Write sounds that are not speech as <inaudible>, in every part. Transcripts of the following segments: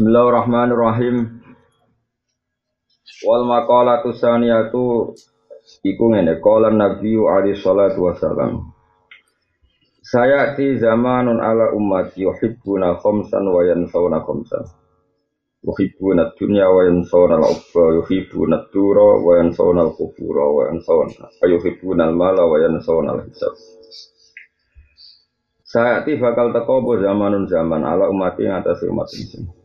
Bismillahirrahmanirrahim. Wal maqalatu saniyatu iku ngene qala Nabi alaihi salatu wasalam. Saya ti zamanun ala ummati yuhibbuna khamsan wa yansawna khamsan. Yuhibbuna dunya wa yansawna al-ubba yuhibbuna dura wa yansawna al-qubura wa yansawna yuhibbuna al-mala wa yansawna al-hisab. Saya ti bakal teko zamanun zaman ala ummati ngatasi umat ini.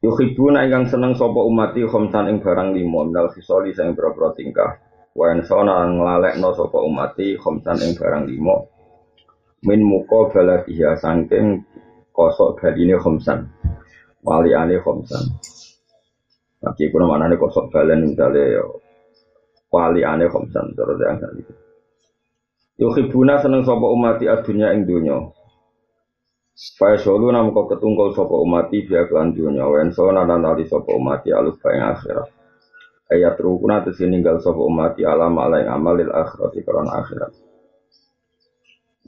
Yuhibuna ingkang seneng sapa umati khamsan ing barang lima minal khisali sing boro tingkah. Wa insana nglalekno sapa umati khamsan ing barang lima min muka baladiya sangking kosok baline khamsan. Waliane khamsan. Tapi kuna manane kosok balen misale waliane khamsan terus yang tadi. Yuhibuna seneng sapa umati adunya ing donya. Faya solu nam kau ketungkol sopo umati biar kelan dunia wen sona dan tali sopo umati alus bayang akhirat. Ayat rukuna tesi ninggal sopo umati alam ala yang amalil akhirat ikaran akhirat.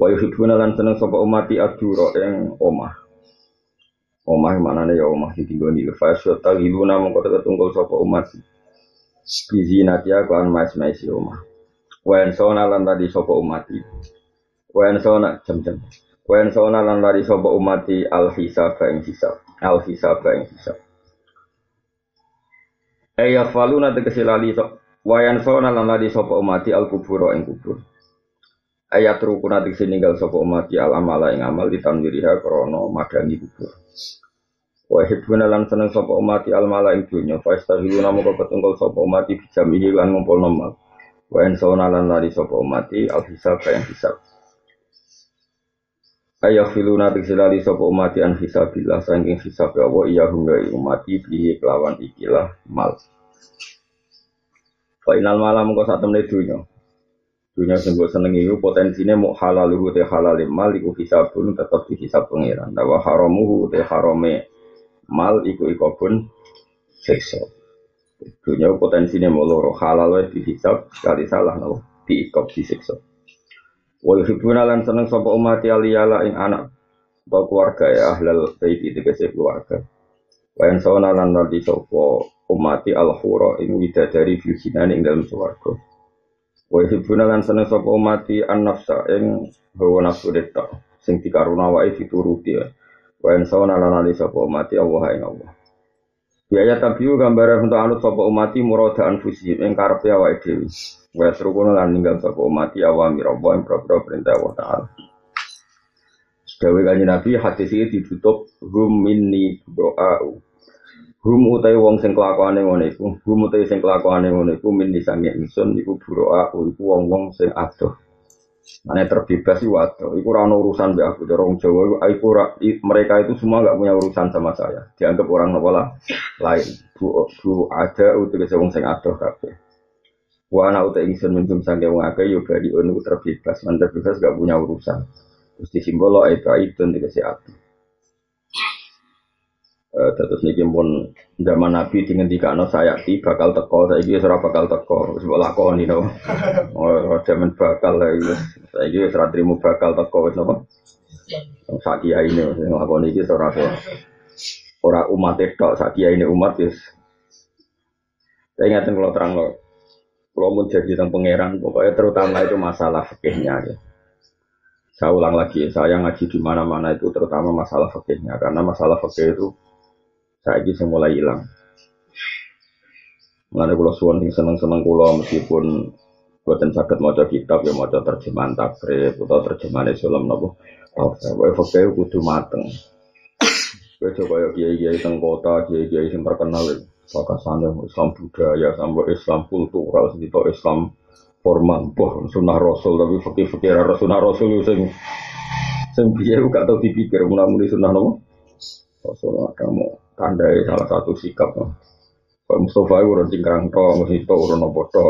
Wa yuhibuna lan seneng sopo umati aduro yang omah. Omah mana nih ya omah di tinggal di giluna mau kau ketungkol sopo umati. Bizi natia kelan mais mais omah. Wen sona lan tadi sopo umati. Wen sona jam-jam. Wen sona lan lari sapa umati al hisab ing hisab. Al hisab ing hisab. Aya faluna tegese lali sok. Wayan sona lan lari sapa umati al kuburo ing kubur. Ayat rukuna tegese ninggal sapa umati al amala ing amal ditanwiriha krana madangi kubur. Wa lan seneng sapa umati al mala ing dunya. Fa istahiluna moko ketungkol sapa umati bijamihi lan ngumpul nomal. Wa sona lan lari sapa umati al hisab ing hisab. Ayah filuna tiksilali sopo umati an hisabillah sangking hisab ya Allah iya hingga umati bihi kelawan ikilah mal. Final malam kau saat temen dunia. Dunia sing gue seneng itu potensinya mau halal itu teh halal mal iku hisabun tetap dihisab pengiran. Dawa haramuhu teh harame mal iku pun seksa. Dunia potensinya mau loro halal itu dihisab sekali salah nopo diikop disiksa. Wa yuhibbuna lan seneng sapa umat aliyala ing anak atau keluarga ya ahlal bait itu kese keluarga. Wa yang sawana lan nanti sapa umati al hura ing widadari fil jinan ing dalam swarga. Wa yuhibbuna lan seneng sapa umati an nafsa ing hawa nafsu deta sing dikaruna wae dituruti. Wa yang sawana lan nanti sapa umati Allah ing Allah. Biaya tabiu gambaran untuk anut sapa umati murada anfusihim ing karepe awake dhewe. Wa yasrukuna lan ninggal sapa umat ya wa miraba ing propro perintah Allah taala. Dawe kanjeng Nabi hadis iki ditutup hum minni doa. Hum utai wong sing kelakuane ngono iku, hum utai sing kelakuane ngono iku minni sange ingsun iku buroa iku wong-wong sing adoh. Mane terbebas iku adoh. Iku ora urusan mbek aku dorong Jawa iku mereka itu semua enggak punya urusan sama saya. Dianggap orang nopo lain. Bu, bu ada utuh wong sing adoh kabeh. Wa ana uta ingsun minum sange wong akeh yo bari ono terbebas, man terbebas gak punya urusan. Terus disimbolo itu itu dikasih ati. Eh terus niki pun zaman Nabi dingendikano saya ti bakal teko saiki wis ora bakal teko wis mbok lakoni no. Oh zaman bakal lagi saiki wis ora trimo bakal teko wis napa. Sak ini sing lakoni iki ora ora umat tok sak ini umat wis saya ingatkan kalau terang loh, kalau mau jadi tentang pangeran, pokoknya terutama itu masalah fikihnya ya. Saya ulang lagi, saya ngaji di mana-mana itu terutama masalah fikihnya, karena masalah fikih itu saya ini mulai hilang. Mengenai kalau suwon yang seneng-seneng kulo meskipun buatan sakit mau kitab ya mau terjemahan takrib atau terjemahan Islam nopo. Oh, fikih kudu mateng. Kowe coba ya kiai-kiai teng kota, kiai-kiai sing terkenal itu bakasannya Islam budaya sampai Islam kultural segitu Islam formal boh sunnah rasul tapi fakir fakir sunnah rasul sing sing biaya gak tau dipikir mula muli sunnah nopo rasul kamu tandai salah satu sikap. Pak Mustafa itu urun cingkrang to, mesti to urun nopo to.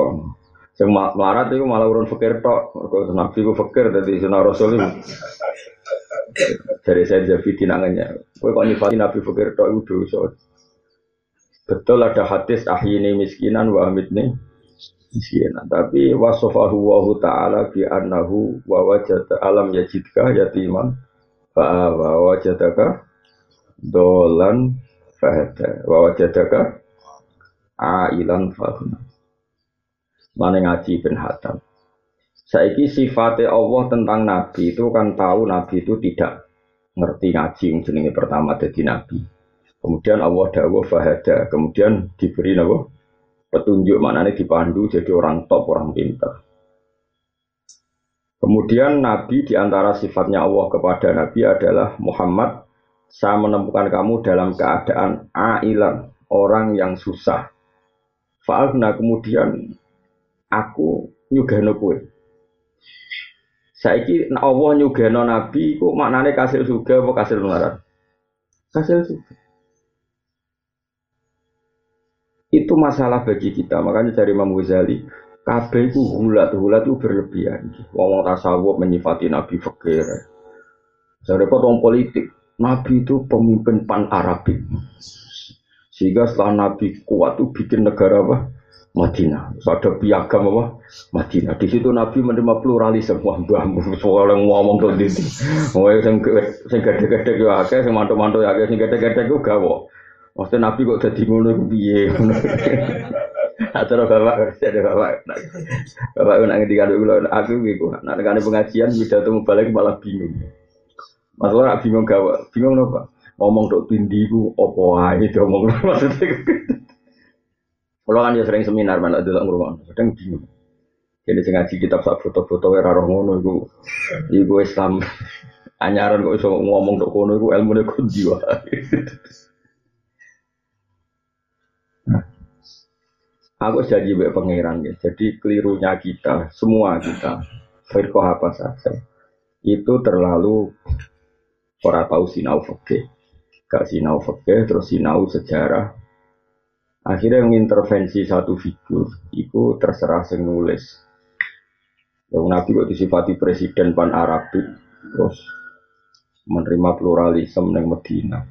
Sing melarat itu malah urun fakir to, mergo nabi ku fakir dari sunnah rasul itu. Dari saya jadi tinangannya, kowe kok nyifati nabi fakir to itu dosa. Betul ada hadis ahyini miskinan wa amitni miskinan. Tapi wasofahu wa ta'ala bi annahu wa wajada alam yajidka yatiman fa wa wajadaka dolan fahada wa wajadaka ailan fahuna mana ngaji bin Hatam Saiki sifatnya Allah tentang Nabi itu kan tahu Nabi itu tidak ngerti ngaji yang jenenge pertama jadi Nabi. Kemudian Allah dawuh fahada, kemudian diberi nabo petunjuk maknanya dipandu jadi orang top, orang pintar. Kemudian Nabi di antara sifatnya Allah kepada Nabi adalah Muhammad. Saya menemukan kamu dalam keadaan ailan, orang yang susah. Fa'alna kemudian aku nyugano kue. Saiki Allah nyugeno nabi ku maknane kasil juga apa kasil melarat? Kasil juga. Itu masalah bagi kita. Makanya dari Imam Ghazali, kabeh itu hulat, hulat itu berlebihan. Wong tasawuf menyifati nabi fakir. Saya repot politik. Nabi itu pemimpin pan Arabik. Sehingga setelah Nabi kuat itu bikin negara apa? Madinah. Ada piagam apa? Madinah. Di situ Nabi menerima pluralisme. Wah, mbah, soal yang ngomong tuh di sini. Oh, yang gede-gede akeh, sing mantu-mantu ya sing gede-gede ku gawo. Maksudnya Nabi kok <laughs> jadi ngono ku piye? Atau bapak, ada bapak, bapak nak ngerti kalau gue aku gitu, nak dengan pengajian bisa tuh balik malah bingung. Masalah bingung gawa, bingung apa? Ngomong dok tindi ku opo aja, ngomong maksudnya. Kalau kan ya sering seminar mana dulu ngurungan, kadang bingung. Jadi sing ngaji kitab sak foto-foto era roh ngono iku iku Islam <laughs> anyaran kok iso ngomong tok kono iku ilmune kundi wae. <laughs> Aku janji baik pangeran ya. Jadi kelirunya kita, semua kita, firqah apa saja, itu terlalu ora tahu sinau fakih. Gak sinau fakih, terus sinau sejarah, Akhirnya yang intervensi satu figur itu terserah sing nulis. Yang Nabi kok disifati presiden pan Arabik terus menerima pluralisme yang Medina.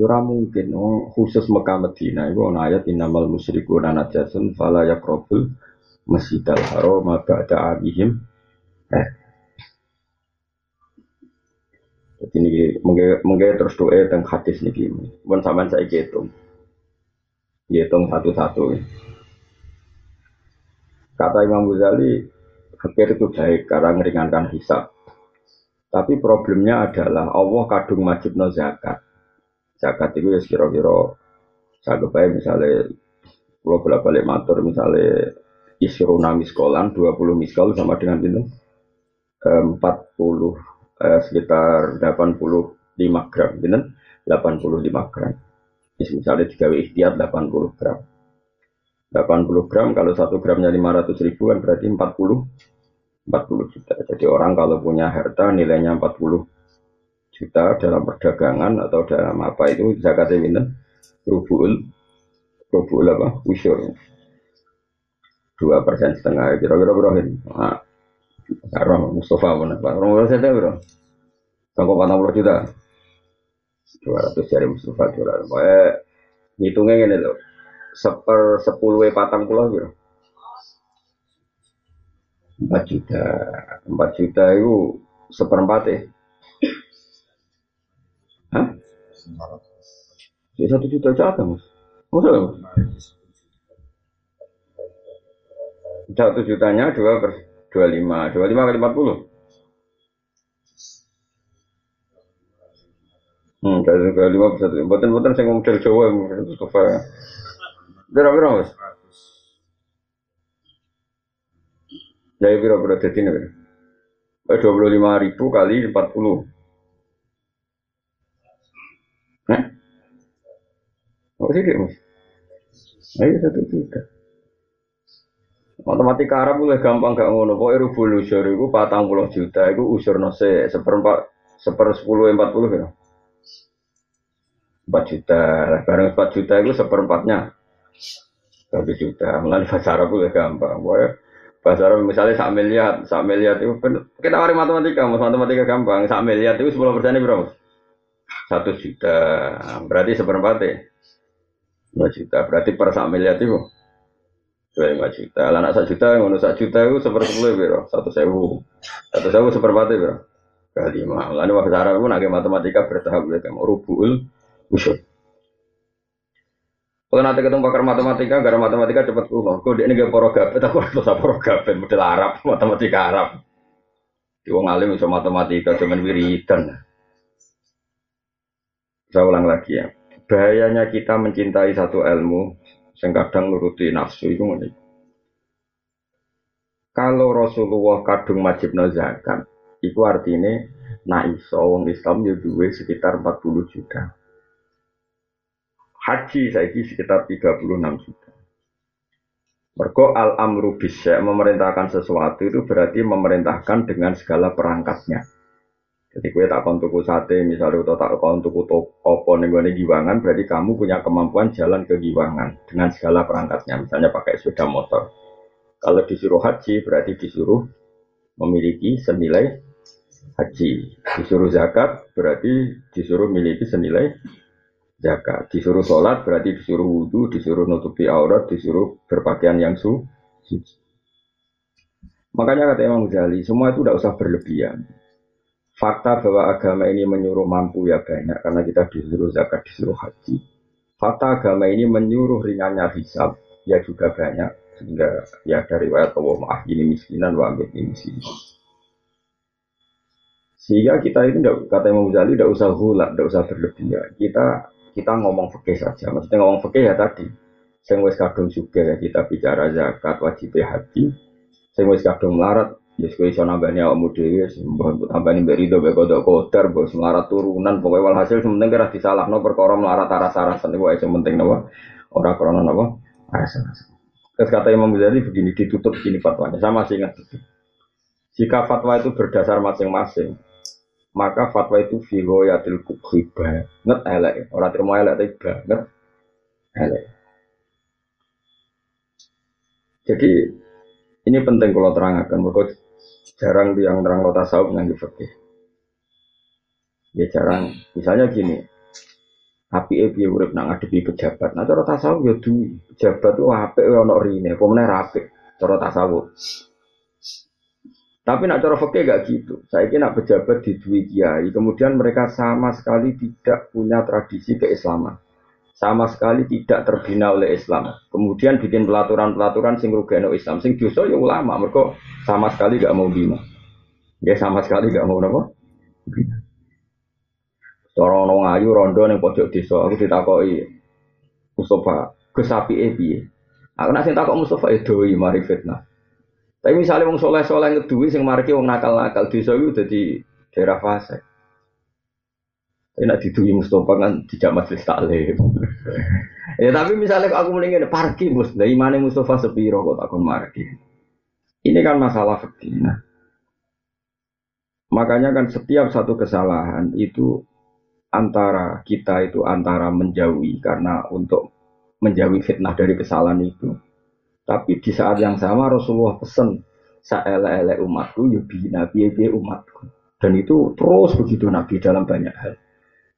Ora mungkin oh, khusus Mekah Medina itu ana ayat innamal musyrikuna najasun fala yaqrabul masjidal haram ba'da abihim. Eh. Jadi ini mungkin terus doa tentang hadis nih, pun sampean saya hitung hitung satu-satu. Kata Imam Ghazali, fakir itu baik karena meringankan hisab. Tapi problemnya adalah Allah kadung majib no zakat. Zakat itu ya kira-kira saya kebayang misalnya kalau bolak balik matur misalnya isruna miskolan 20 miskol sama dengan itu 40 eh, sekitar 85 gram, gitu, 85 gram. Misalnya digawe ikhtiar 80 gram. 80 gram kalau satu gramnya 500 ribu kan berarti 40 40 juta. Jadi orang kalau punya harta nilainya 40 juta dalam perdagangan atau dalam apa itu zakatnya minta rubul rubul apa usyur dua persen setengah kira-kira berapa nah, Mustafa mana Pak? Orang saya tahu Sangkau 40 juta. 200 jari Mustafa juara. Pokoknya ngitungnya gini loh. Seper sepuluh patang pulau gitu. 4 juta. 4 juta itu seperempat ya. Ya satu juta jatah mas. Masa mas? Satu jutanya dua per dua lima, dua lima kali empat puluh. Hmm, dari ke lima bisa tuh. Buatan-buatan saya ngomong Jawa, itu sofa. Berapa berapa mas? Jadi berapa berapa jadi nih? Dua puluh lima ribu kali empat puluh. sedikit mas? Ayo iya, satu juta. Matematika Arab mulai gampang gak ngono. Pokoknya rubul usur itu patang puluh juta. Itu usur nose seperempat seper sepuluh empat puluh ya. Empat juta. Barang empat juta itu seperempatnya. Satu juta. melalui bahasa Arab mulai gampang. Pokoknya bahasa Arab misalnya sak miliar, sak miliar itu kita mari matematika, mas matematika gampang. Sak miliar itu sepuluh persen berapa? Satu juta. Berarti seperempatnya. E. 5 juta. Berarti per sak miliar itu dua lima juta. Lah anak satu juta, ngono satu juta itu sepersepuluh ya, biro, satu sewu, satu sewu seperempat ya, biro. Kali lima. Lah ini bahasa Arab pun agak matematika bertahap kamu rubul usul. Kalau nanti ketemu pakar matematika, gara matematika cepat kulo. Kau dia gak poro gabet, aku harus tak poro model Arab, matematika Arab. Di wong alim bisa matematika, cuman wiridan. Saya ulang lagi ya. Bahayanya kita mencintai satu ilmu, yang kadang nuruti nafsu itu menik. Kalau Rasulullah kadung wajib zakat, itu artinya na iso wong Islam ya duwe sekitar 40 juta haji saiki sekitar 36 juta. Mergo al amru bisa memerintahkan sesuatu itu berarti memerintahkan dengan segala perangkatnya. Jadi kue tak kon tuku sate, misalnya atau tak kon tuku opo nih gue giwangan, berarti kamu punya kemampuan jalan ke giwangan dengan segala perangkatnya. Misalnya pakai sepeda motor. Kalau disuruh haji, berarti disuruh memiliki senilai haji. Disuruh zakat, berarti disuruh memiliki senilai zakat. Disuruh sholat berarti disuruh wudhu, disuruh nutupi aurat, disuruh berpakaian yang su suci. Makanya kata Imam Ghazali, semua itu tidak usah berlebihan. Fakta bahwa agama ini menyuruh mampu ya banyak, karena kita disuruh zakat, disuruh haji. Fakta agama ini menyuruh ringannya hisab, ya juga banyak. Sehingga ya dari riwayat Allah maaf ini miskinan, wa ini miskinan. Sehingga kita ini kata Imam Ghazali tidak usah hulak, tidak usah berlebihan. Kita kita ngomong fikih saja. Maksudnya ngomong fikih ya tadi. Sing wis kadung juga ya kita bicara zakat wajib haji. Sing wis kadung melarat ya kowe iso nambani awakmu dhewe mbok tambani mbek rido mbek kodok kotor bos melarat turunan pokoknya walhasil sementing kira disalahno perkara melarat aras-arasan iku sing penting napa? Ora krana napa? Aras-arasan. Terus kata Imam Ghazali begini ditutup gini fatwanya. Sama sih ingat Jika fatwa itu berdasar masing-masing, maka fatwa itu figoyatil kubhi banget elek. Orang terima elek tapi banget elek. Jadi ini penting kalau terangkan. Mereka jarang yang terang lo tasawuf nggak fakih ya jarang. Misalnya gini api ebi urip nang ngadepi pejabat? Nah cara tasawuf ya duwi pejabat tuh apik ono rine. Apa meneh rapi cara tasawuf tapi nak cara fakih gak gitu. Saya kira nak pejabat di dua kiai, kemudian mereka sama sekali tidak punya tradisi keislaman. Sama sekali tidak terbina oleh Islam. Kemudian bikin pelaturan-pelaturan sing rugeno Islam, sing dosa ya ulama. Mereka sama sekali gak mau bina. Ya sama sekali gak mau? Bina. Cara ngayu rondo ning pojok desa, aku ditakoki Mustafa, kesapi e piye? Aku nak sing takok Mustafa doi mari fitnah. Tapi misalnya wong soleh soleh ngeduwi sing marki wong nakal nakal desa itu jadi daerah fase. Tapi nak diduwi Mustafa kan tidak majelis taklim. ya tapi misalnya aku mendingin parkir mus, dari mana Mustafa sepiro kok takon marki. Ini kan masalah fikih. Makanya kan setiap satu kesalahan itu antara kita itu antara menjauhi karena untuk menjauhi fitnah dari kesalahan itu tapi di saat yang sama Rasulullah pesen saele-ele umatku ya nabi umatku. Dan itu terus begitu Nabi dalam banyak hal.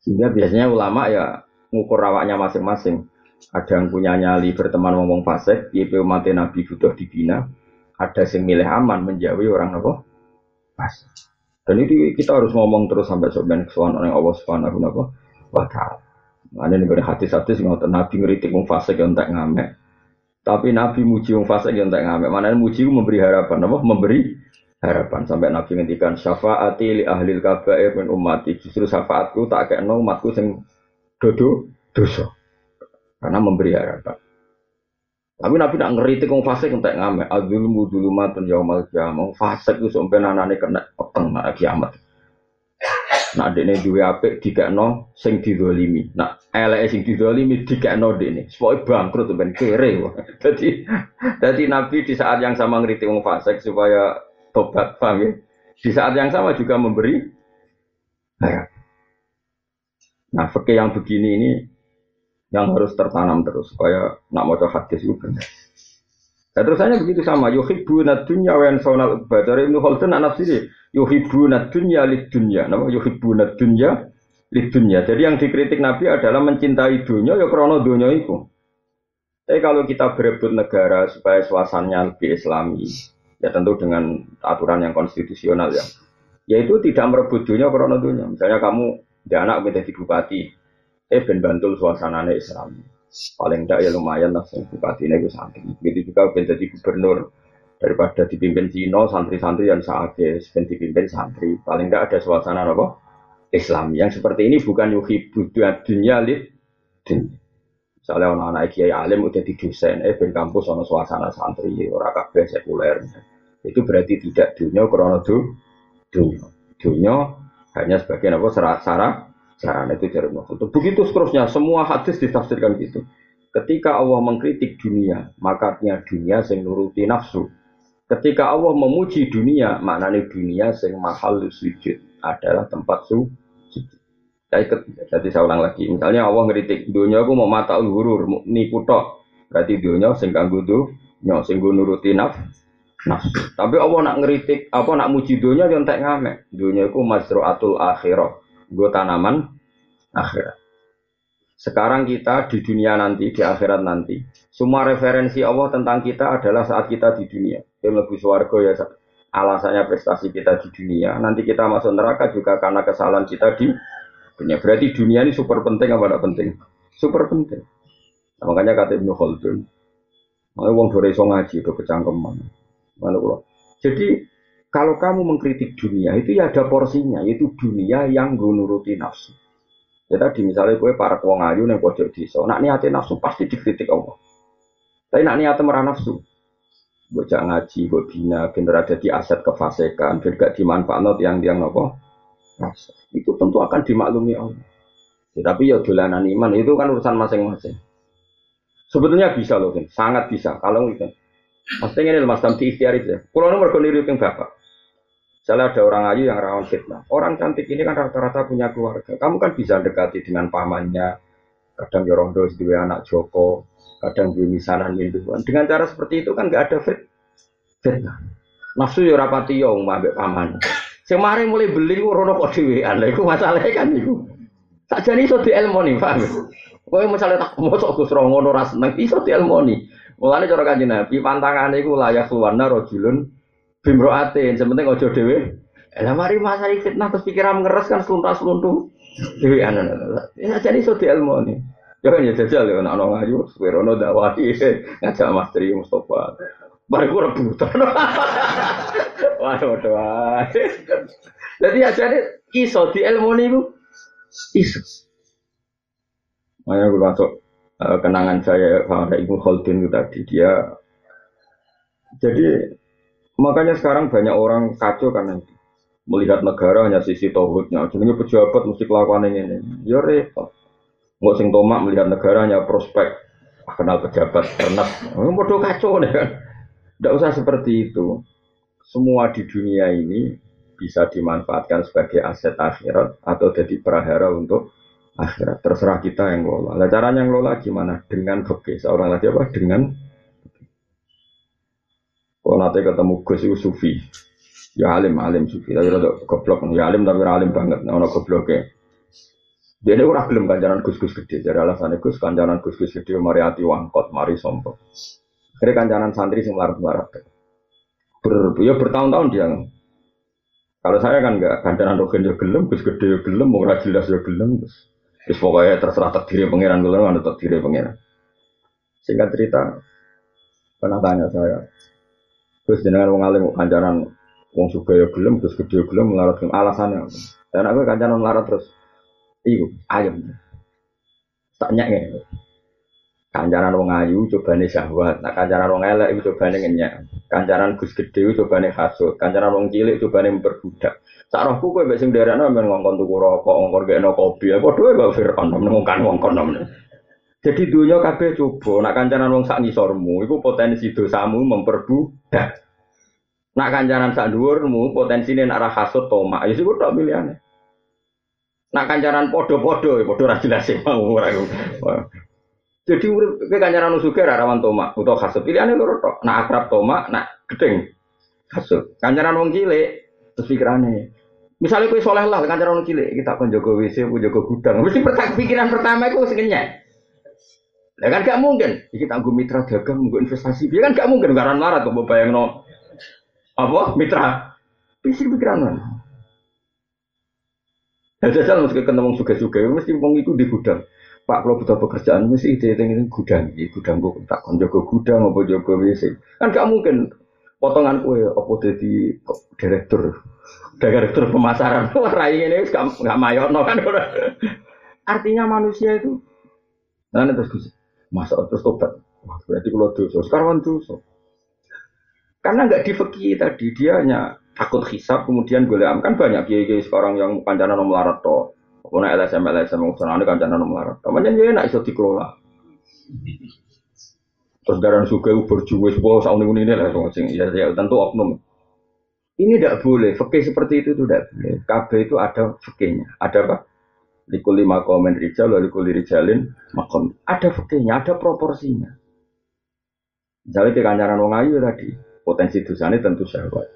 Sehingga biasanya ulama ya ngukur rawaknya masing-masing. Ada yang punya nyali berteman ngomong fasik, YP umat Nabi butuh dibina. Ada yang milih aman menjauhi orang apa? Fasik. Dan itu kita harus ngomong terus sampai sebenarnya kesuwan oleh Allah Subhanahu wa taala. Ada nih hadis-hadis ngotot Nabi ngeritik wong fasik yang tak ngamek. Tapi Nabi muji wong fasik yang tak ngamek. Mana muji memberi harapan, apa? Memberi harapan sampai Nabi ngendikan syafaati li ahli kabair min ummati. Justru syafaatku tak kayak no umatku sing dodo dosa. Karena memberi harapan. Tapi Nabi nak ngeritik wong fasik tak ngamek. Adzulmu dulumatun yaumal kiamah. Fasik itu sampai nanane kena peteng nak kiamat. Nak dekne duwe apik dikekno sing didolimi. Nak eleke sing didolimi dikekno dekne. Pokoke bangkrut ben kere. <laughs> Jadi jadi Nabi di saat yang sama ngritik wong fasik supaya tobat, paham ya? Di saat yang sama juga memberi nah, nah fikih yang begini ini yang harus tertanam terus supaya nak mau hadis itu benar. Nah, terusannya begitu sama. Yuhibbu dunya wa yansawna Dari Ibnu Khaldun anak sini. Yuhibbu dunya lid dunya. Nama yuhibbu dunya lid dunya. Jadi yang dikritik Nabi adalah mencintai dunia ya krono dunia itu. Tapi kalau kita berebut negara supaya suasananya lebih islami, ya tentu dengan aturan yang konstitusional ya. Yaitu tidak merebut dunia krono dunia. Misalnya kamu dia anak menjadi bupati, eh ben bantul suasanane Islam. Paling tidak ya lumayan lah bupatine itu santri. Begitu juga ben jadi gubernur daripada dipimpin Cino santri-santri yang saatnya ben dipimpin santri. Paling tidak ada suasana apa? Islam yang seperti ini bukan yuhi dunia lid dunia. Misalnya anak-anak kiai alim udah di dosen, eh ben kampus ono suasana santri ora kabeh sekuler. Itu berarti tidak dunia karena dunia. Dunia hanya sebagai apa serat sarah sarana itu dari maksud. Begitu seterusnya semua hadis ditafsirkan gitu. Ketika Allah mengkritik dunia, maka artinya dunia sing nuruti nafsu. Ketika Allah memuji dunia, maknanya dunia sing mahal sujud adalah tempat su saya ikut, jadi saya ulang lagi. Misalnya Allah ngeritik dunia aku mau mata hurur, nipu tok. Berarti dunia sing kanggo dunya, sing nuruti naf, nafsu. Tapi Allah nak ngeritik, apa nak muji dunia yang tak ngamek. Dunia aku mazruatul akhirah. Gue tanaman akhirat. Sekarang kita di dunia nanti, di akhirat nanti, semua referensi Allah tentang kita adalah saat kita di dunia. Yang lebih suarga ya alasannya prestasi kita di dunia. Nanti kita masuk neraka juga karena kesalahan kita di dunia. Berarti dunia ini super penting apa tidak penting? Super penting. Nah, makanya kata Ibnu Khaldun, makanya wong dore iso ngaji itu kecangkeman. Jadi kalau kamu mengkritik dunia itu ya ada porsinya, yaitu dunia yang gue nuruti nafsu. Ya tadi misalnya gue para wong ayu yang pojok desa, nak niatnya nafsu pasti dikritik Allah. Tapi nak niatnya merah nafsu, gue ngaji, gue bina, bener ada di aset kefasikan, biar gak dimanfaatkan yang yang nopo itu tentu akan dimaklumi Allah. Ya, tapi ya dolanan iman itu kan urusan masing-masing. Sebetulnya bisa loh, kan? sangat bisa. Kalau itu, pasti ini mas Tamti ikhtiar itu. Kalau nomor niru yang bapak. Misalnya ada orang ayu yang rawan fitnah. Orang cantik ini kan rata-rata punya keluarga. Kamu kan bisa dekati dengan pamannya. Kadang yorondo ya dua anak Joko, kadang dua misanan minduan. Dengan cara seperti itu kan gak ada fit, fitnah. Nafsu ya rapati yo mbak paman. Semarin mulai beli ku rono kok dhewean. Lha iku masalahe kan iku. Sakjane iso dielmoni, paham? Kowe misalnya tak mosok Gus ora ngono ra iso dielmoni. Mulane cara kanjeng Nabi pantangane iku layak suwana rajulun bimroatin, sementing aja dhewe. Lah mari masalah fitnah terus pikiran ngeres kan sluntas-sluntu. Dhewean. Ya jadi iso dielmoni. Ya kan ya jajal ya anak orang ayu, sewerono dakwahi <laughs> ngajak Mas Tri Mustafa. Mari ku rebutan. <laughs> Wah, waduh. Jadi aja nih iso di ilmu niku iso. Makanya gue masuk uh, kenangan saya pada Ibu Khaldun itu tadi dia. Jadi makanya sekarang banyak orang kacau karena itu. Melihat negara hanya sisi tauhidnya. Jadi pejabat mesti kelakuan ini. Ya repot. Nggak sing tomak melihat negara hanya prospek kenal pejabat ternak. Oh, bodoh kacau nih kan. Tidak usah seperti itu. Semua di dunia ini bisa dimanfaatkan sebagai aset akhirat atau jadi perahara untuk akhirat. Terserah kita yang lola. Nah, caranya yang lola gimana? Dengan fikih. Seorang lagi apa? Dengan kalau nanti ketemu Gus itu sufi, ya alim alim sufi, tapi rada goblok, ya alim tapi alim banget, nah ono gobloknya. Dia ini orang belum kanjaran Gus Gus gede, jadi alasannya Gus kanjaran Gus Gus gede, mari hati wangkot, mari sombong. Akhirnya kancanan santri sing larat-larat. Ber, ya bertahun-tahun dia. Kalau saya kan enggak, kancanan rogen ya gelem, gus gede ya gelem, mau jelas ya gelem. Terus, terus pokoknya terserah takdir pangeran gelem, ada takdir pangeran. Singkat cerita, pernah tanya saya, terus jenengan wong alim kancanan wong ya gelem, gus gede ya gelem, melarat gelem. Alasannya? Dan aku kancanan melarat terus, iyo ayam. Tanya ya. Kancaran wong ayu cobane syahwat, nah kancaran wong elek itu cobane ngenyak. Kancaran Gus Gede cobane hasud, kancaran wong cilik cobane memperbudak. Sak rohku kowe mbek sing nderekno men ngongkon tuku rokok, ngongkon gekno kopi, apa dhewe kok Fir'aun ngongkon ngongkon. Jadi dunia kabeh coba, nak kancaran wong sak iku potensi dosamu memperbudak. Nak kancaran sak dhuwurmu potensine nak ra hasud tomak, ya sik tok pilihane. Nak kancaran podo-podo, ya podo ra jelas mau. Jadi urip kowe kancaran suge ra rawan tomak utawa kasut. Pilihane loro tok. Nak akrab tomak, nak gedeng kasut. Kancaran wong cilik terus pikirane. Misalnya kowe soleh lah kancaran wong cilik, kita kon jaga WC, ku jaga gudang. Mesti pikiran pertama iku sing kenyek. Lah kan gak mungkin. Iki tanggo mitra dagang, nggo investasi. Ya kan gak mungkin garan larat kok bayangno. Apa? Mitra. Pisi pikiran mana? Jajal mesti ketemu suge-suge, mesti wong itu di gudang. Pak kalau butuh pekerjaan mesti ide ini gudang, ini gudang gue tak kon jago gudang apa jago WC. Kan gak mungkin. Potongan kue apa jadi direktur direktur pemasaran. <laughs> Rai ini gak gak mayono kan. <laughs> Artinya manusia itu nah terus gus masa terus tobat. Berarti kalau dosa sekarang kan dosa. Karena nggak difeki tadi dia hanya takut hisap kemudian gue kan banyak kiai sekarang yang kancana nomor larat toh Pokoknya LSM LSM ngusana ini kancana nomor larat. Namanya dia enak iso dikelola. Terus darah suka berjuwe sebuah soal ini ini lah sing ya, ya tentu oknum. Ini tidak boleh. Fakih seperti itu tidak boleh. KB itu ada fakihnya. Ada apa? Likuli makomen rijal, likuli rijalin makom. Ada fakihnya, ada proporsinya. Misalnya ke kancaran wong ayu tadi, potensi dosanya tentu sahabat.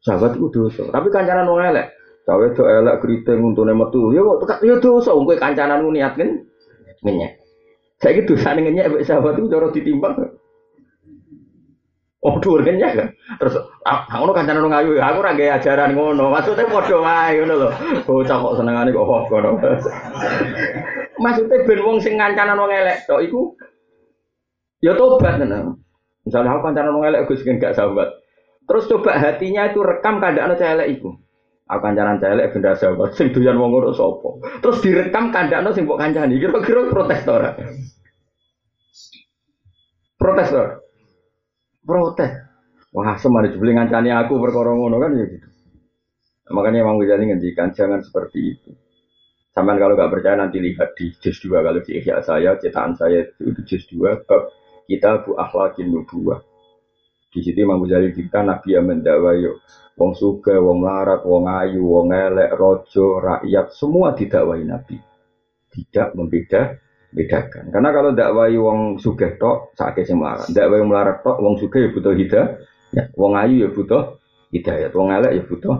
Sahabat itu dosa. Tapi kancaran wong elek, Cawe itu elek keriting untune metu. Ya kok tekat ya dosa wong kowe kancanan niat kan ngenyek. Saiki dosane ngenyek mek sahabat itu cara ditimbang. Oh dhuwur ngenyek kan. Terus ah ngono kancanan ngayu aku ora ajaran ngono. Maksudnya padha wae ngono lho. Bocah kok senengane kok ngono. Maksudnya ben wong sing kancanan wong elek tok iku ya tobat tenan. Misalnya aku kancanan wong elek Gus gak sahabat. Terus coba hatinya itu rekam keadaan elek iku akan jalan celek benda sahabat <laughs> sing doyan wong ngono sapa? Terus direkam kandakno sing mbok kancani kira-kira protes to ora protes. To protes wah semari jebule ngancani aku perkara ngono kan ya gitu. Makanya Imam Ghazali ngendikan jangan seperti itu. Sampai kalau nggak percaya nanti lihat di juz 2 kalau di saya, cetakan saya itu, juz 2 bab kita bu akhlakin nubuah. Di situ Imam Ghazali kita Nabi yang mendakwa yuk wong suga, wong larat, wong ayu, wong elek, rojo, rakyat, semua didakwai Nabi. Tidak membeda bedakan. Karena kalau dakwai wong suga tok, sakit sing melarat. Dakwai wong melarat tok, wong suga ya butuh hidayah. Ya, wong ayu ya butuh hidayah, wong elek ya butuh.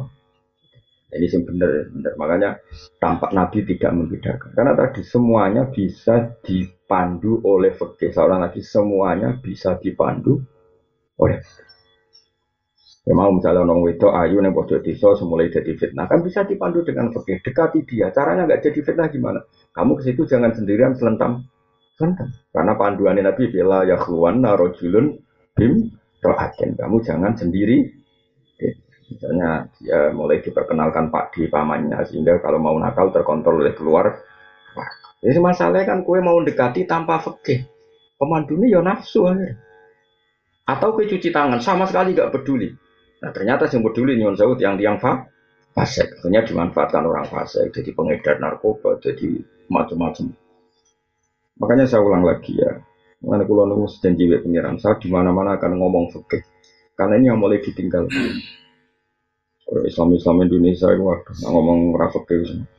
Ini sing bener, bener. Makanya tampak Nabi tidak membedakan. Karena tadi semuanya bisa dipandu oleh fikih. Seorang lagi semuanya bisa dipandu oleh. Ya mau misalnya orang wedok ayu nih bodoh desa semulai jadi fitnah. Kan bisa dipandu dengan fikih dekati dia. Caranya nggak jadi fitnah gimana? Kamu ke situ jangan sendirian selentam. Selentam. Karena panduan nabi bila ya keluar narojulun bim rohaken kamu jangan sendiri. Misalnya dia mulai diperkenalkan pak di pamannya sehingga kalau mau nakal terkontrol oleh keluar. Jadi masalahnya kan kue mau dekati tanpa fikih pemandunya ya nafsu akhirnya. Atau kue cuci tangan sama sekali gak peduli. Nah ternyata yang peduli nyon sewu yang tiang fa fasek, akhirnya dimanfaatkan orang fasek, jadi pengedar narkoba, jadi macam-macam. Makanya saya ulang lagi ya, mana kulo nunggu janji pengiran saya di mana-mana akan ngomong fikih, karena ini yang mulai ditinggal. Islam Islam Indonesia itu waduh, ngomong fikih.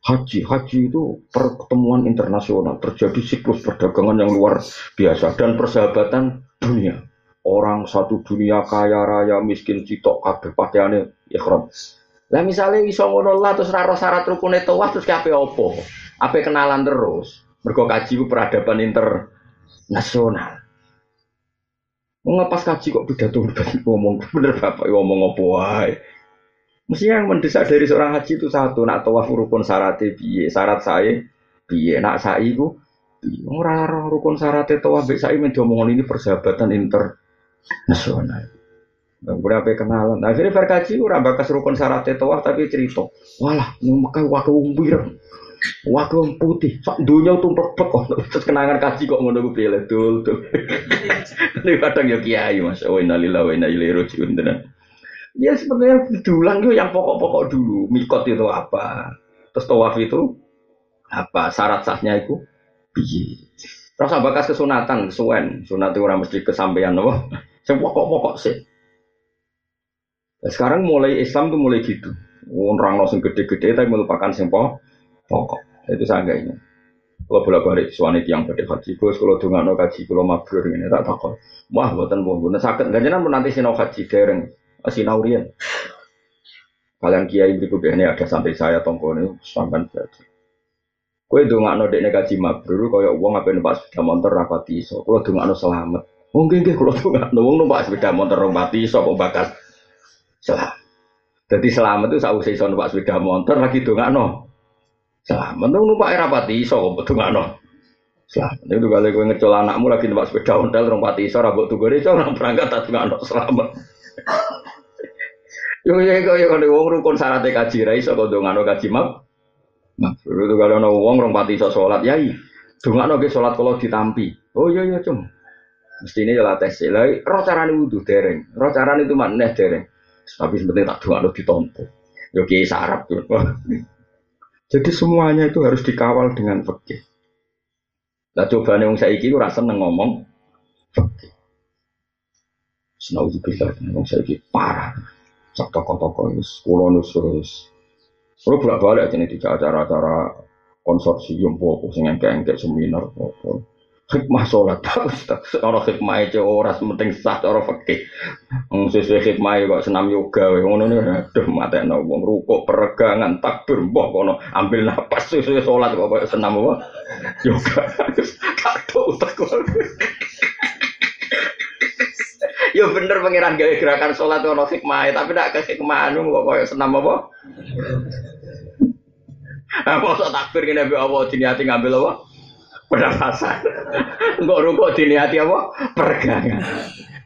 Haji, haji itu pertemuan internasional, terjadi siklus perdagangan yang luar biasa dan persahabatan dunia. Orang satu dunia kaya raya miskin citok kabeh pakaiane ikhram. Lah misalnya iso ngono lah terus raro syarat rukun itu wah terus kabeh opo? Apa kenalan terus? Mergo kaji ku peradaban internasional. Ngepas kaji kok pidato <laughs> ngomong bener bapak ngomong apa wae. Mestinya yang mendesak dari seorang haji itu satu, nak tawaf rukun syarat piye, syarat saya piye, nak saya itu ora rukun syarat tawaf saya mendomongin ini persahabatan inter nasional. Berapa kenalan. Nah, akhirnya berkaji ora bakas rukun syarat wah tapi cerita. Walah, memakai waktu umbir. Waktu putih, sak dunia plek kok. <laughs> Terus kenangan kaji kok ngono ku pilih dul dul. <laughs> Ini kadang ya kiai Mas. Oh innalillahi wa inna ilaihi rajiun tenan. Ya sebenarnya diulang yo yang pokok-pokok dulu. Mikot itu apa? Terus tawaf itu apa? Syarat sahnya itu piye? Terus bakas kesunatan, kesuwen. Sunat itu orang mesti kesampaian loh. Yang pokok-pokok sih. Nah, sekarang mulai Islam tuh mulai gitu. Orang langsung gede-gede tapi melupakan yang pokok. Itu sangganya. Kalau bolak balik suami yang pada haji, gue kalau dengar no haji, kalau mabrur ini tak takut. Wah, buatan buatan sakit. Gak jangan nanti sinau haji dereng, sinaurian. Kalian kiai berikut ini ada sampai saya tongkol ini sampai jadi. Kue dongak no dek negaji mabrur, kaya uang apa numpak sepeda motor rapati so. Kalau dongak no selamat. Mungkin nggih kalau nggak nunggu numpak sepeda motor rombati sapa bakat selamat. Jadi selamat itu saya usai numpak sepeda motor lagi nggak no. Selamat tuh numpak era pati iso nggak no. Selamat. Itu kalau gue ngecol anakmu lagi tempat sepeda ontel, rong pati iso, tuh gue orang berangkat tak nggak selamat. Yo kok ya kalau wong rukun syaratnya kaji ra iso kok dongano kaji map. Nah, itu kalau ana wong rong pati iso salat yai. Dongano ge salat kalau ditampi. Oh iya iya cum. Mesti ini jelas tes lah. Roh carane wudu dereng. Roh carane itu mana dereng. Tapi sebetulnya tak dongano ditompo. Yo kiai sarap tuh. <laughs> Jadi semuanya itu harus dikawal dengan fikih. Lah coba nih wong saiki ora seneng ngomong fikih. Senauzubillah, wong saiki parah sak toko-toko wis kula nusus. Kula bolak-balik ini tiga acara-acara konsorsium popo sing engke-engke seminar popo. Hikmah sholat orang hikmah itu orang penting sah orang fakih. Sesuai hikmah kok senam yoga, ngono nih, aduh mata wong rukuk peregangan takbir, boh kono ambil napas sesuai sholat kok senam apa yoga. Kado tak Ya bener pangeran gawe gerakan sholat ono hikmah, tapi tidak ke hikmah anu kok koyo senam apa? Ah mosok takbir kene mbek Allah diniati ngambil apa? Pernafasan. Enggak rukuk diniati apa? Pergangan.